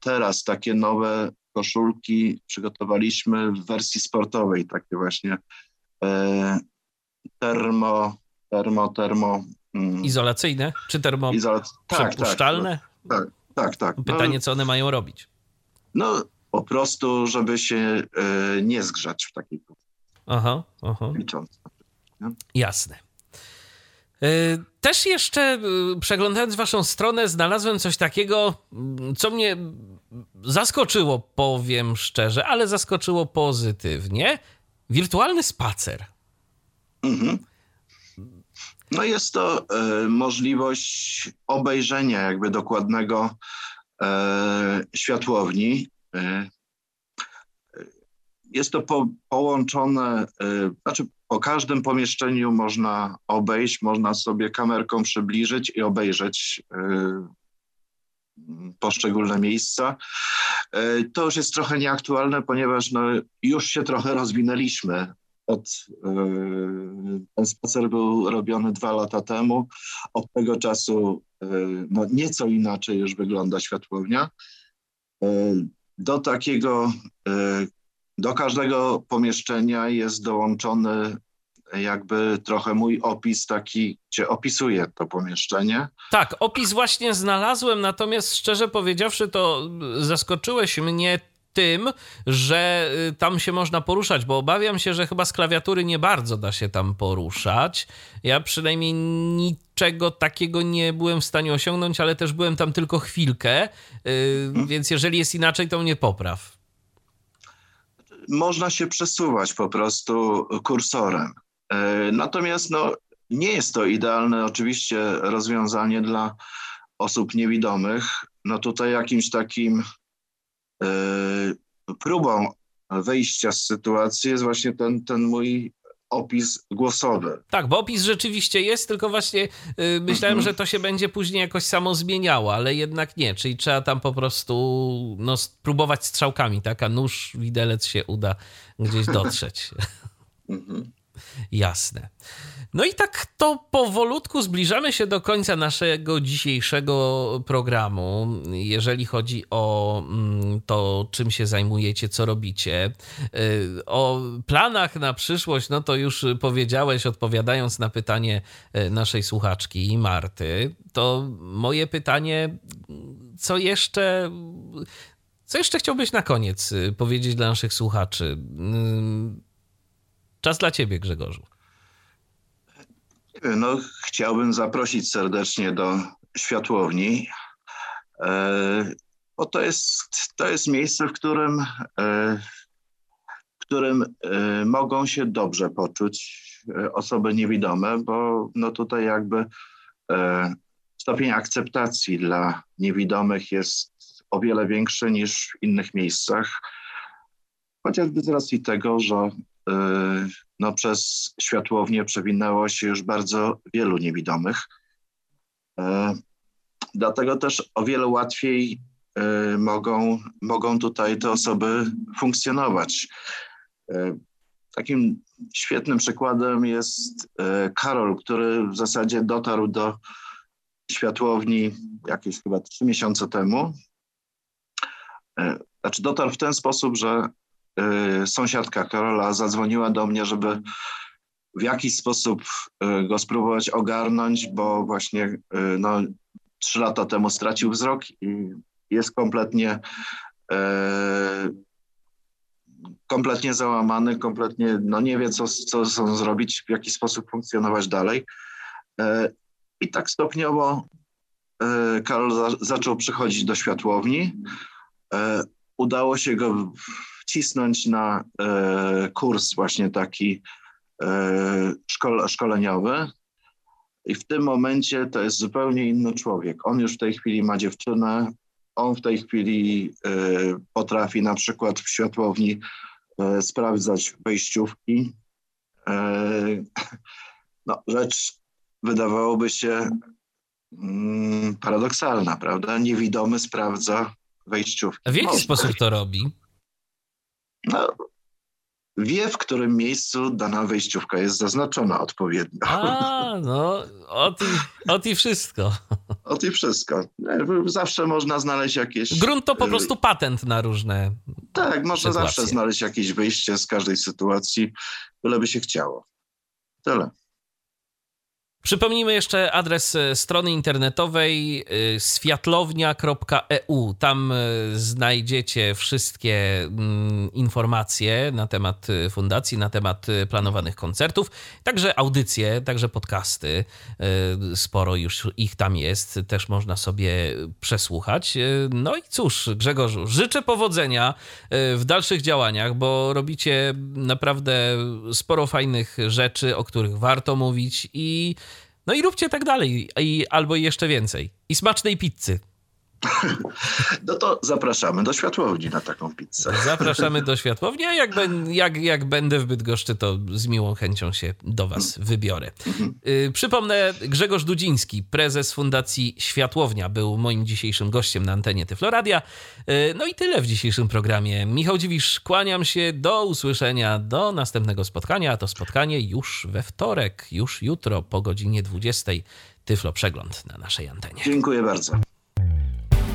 teraz takie nowe koszulki przygotowaliśmy w wersji sportowej, takie właśnie e, termo, termo, termo. Mm. Izolacyjne czy termo Izola... tak, przepuszczalne? Tak, tak, tak. Pytanie, no, co one mają robić? No, po prostu, żeby się e, nie zgrzać w takiej Aha, aha. Jasne. E, też jeszcze e, przeglądając waszą stronę, znalazłem coś takiego, co mnie zaskoczyło, powiem szczerze, ale zaskoczyło pozytywnie. Wirtualny spacer. Mhm. No jest to y, możliwość obejrzenia jakby dokładnego y, światłowni. Y, jest to po, połączone, znaczy po każdym pomieszczeniu można obejść, można sobie kamerką przybliżyć i obejrzeć poszczególne miejsca. To już jest trochę nieaktualne, ponieważ no, już się trochę rozwinęliśmy od, e, ten spacer był robiony dwa lata temu. Od tego czasu e, no, nieco inaczej już wygląda światłownia. E, do takiego, do każdego pomieszczenia jest dołączony jakby trochę mój opis taki, gdzie opisuję to pomieszczenie. Tak, opis właśnie znalazłem, natomiast szczerze powiedziawszy, to zaskoczyłeś mnie tym, że y, tam się można poruszać, bo obawiam się, że chyba z klawiatury nie bardzo da się tam poruszać. Ja przynajmniej niczego takiego nie byłem w stanie osiągnąć, ale też byłem tam tylko chwilkę, hmm. więc jeżeli jest inaczej, to mnie popraw. Można się przesuwać po prostu kursorem. Y, natomiast no, nie jest to idealne oczywiście rozwiązanie dla osób niewidomych. No tutaj jakimś takim E, próbą wyjścia z sytuacji jest właśnie ten, ten mój opis głosowy. Tak, bo opis rzeczywiście jest, tylko właśnie yy, myślałem, mhm. że to się będzie później jakoś samo zmieniało, ale jednak nie, czyli trzeba tam po prostu no, spróbować strzałkami, tak, a nóż, widelec się uda gdzieś dotrzeć. Mhm. Jasne. No i tak to powolutku zbliżamy się do końca naszego dzisiejszego programu. Jeżeli chodzi o mm, to, czym się zajmujecie, co robicie. Y, o planach na przyszłość, no to już powiedziałeś, odpowiadając na pytanie y, naszej słuchaczki Marty. To moje pytanie, co jeszcze. Co jeszcze chciałbyś na koniec y, powiedzieć dla naszych słuchaczy? Czas dla ciebie, Grzegorzu. No, chciałbym zaprosić serdecznie do światłowni, e, bo to jest, to jest miejsce, w którym, e, w którym e, mogą się dobrze poczuć osoby niewidome, bo no tutaj jakby stopień akceptacji dla niewidomych jest o wiele większy niż w innych miejscach, chociażby z racji tego, że no, przez światłownię przewinęło się już bardzo wielu niewidomych. E, dlatego też o wiele łatwiej e, mogą, mogą tutaj te osoby funkcjonować. E, takim świetnym przykładem jest Karol, który w zasadzie dotarł do światłowni jakieś chyba trzy miesiące temu. Znaczy dotarł w ten sposób, że sąsiadka Karola zadzwoniła do mnie, żeby w jakiś sposób y, go spróbować ogarnąć, bo właśnie y, no, trzy lata temu stracił wzrok i jest kompletnie kompletnie załamany, kompletnie no nie wie, co, co, co zrobić, w jaki sposób funkcjonować dalej. I tak stopniowo Karol za, zaczął przychodzić do światłowni. Udało się go wcisnąć na e, kurs właśnie taki e, szkole, szkoleniowy. I w tym momencie to jest zupełnie inny człowiek. On już w tej chwili ma dziewczynę, on w tej chwili e, potrafi na przykład w światłowni sprawdzać wejściówki. No, rzecz wydawałoby się mm, paradoksalna, prawda? Niewidomy sprawdza wejściówki. W jaki Można. sposób to robi? No, wie, w którym miejscu dana wejściówka jest zaznaczona odpowiednio. A, no, ot i, ot i wszystko. Ot i wszystko. Zawsze można znaleźć jakieś... Grunt to po y, prostu patent na różne Tak, można sytuacje. zawsze znaleźć jakieś wyjście z każdej sytuacji, byleby się chciało. Tyle. Przypomnijmy jeszcze adres e, strony internetowej światlownia.eu. E Tam e, znajdziecie wszystkie mm, informacje na temat fundacji, na temat planowanych koncertów, także audycje, także podcasty. Sporo już ich tam jest, też można sobie przesłuchać. No i cóż, Grzegorzu, życzę powodzenia w dalszych działaniach, bo robicie naprawdę sporo fajnych rzeczy, o których warto mówić i no i róbcie tak dalej, i, albo jeszcze więcej. I smacznej pizzy. No to zapraszamy do światłowni na taką pizzę. Zapraszamy do światłowni, a jak, jak, jak będę w Bydgoszczy, to z miłą chęcią się do Was wybiorę. Y, przypomnę, Grzegorz Dudziński, prezes Fundacji Światłownia, był moim dzisiejszym gościem na antenie Tyfloradia. Y, no i tyle w dzisiejszym programie. Michał Dziwisz, kłaniam się, do usłyszenia, do następnego spotkania, a to spotkanie już we wtorek, już jutro po godzinie 20. Tyflo Przegląd na naszej antenie. Dziękuję bardzo.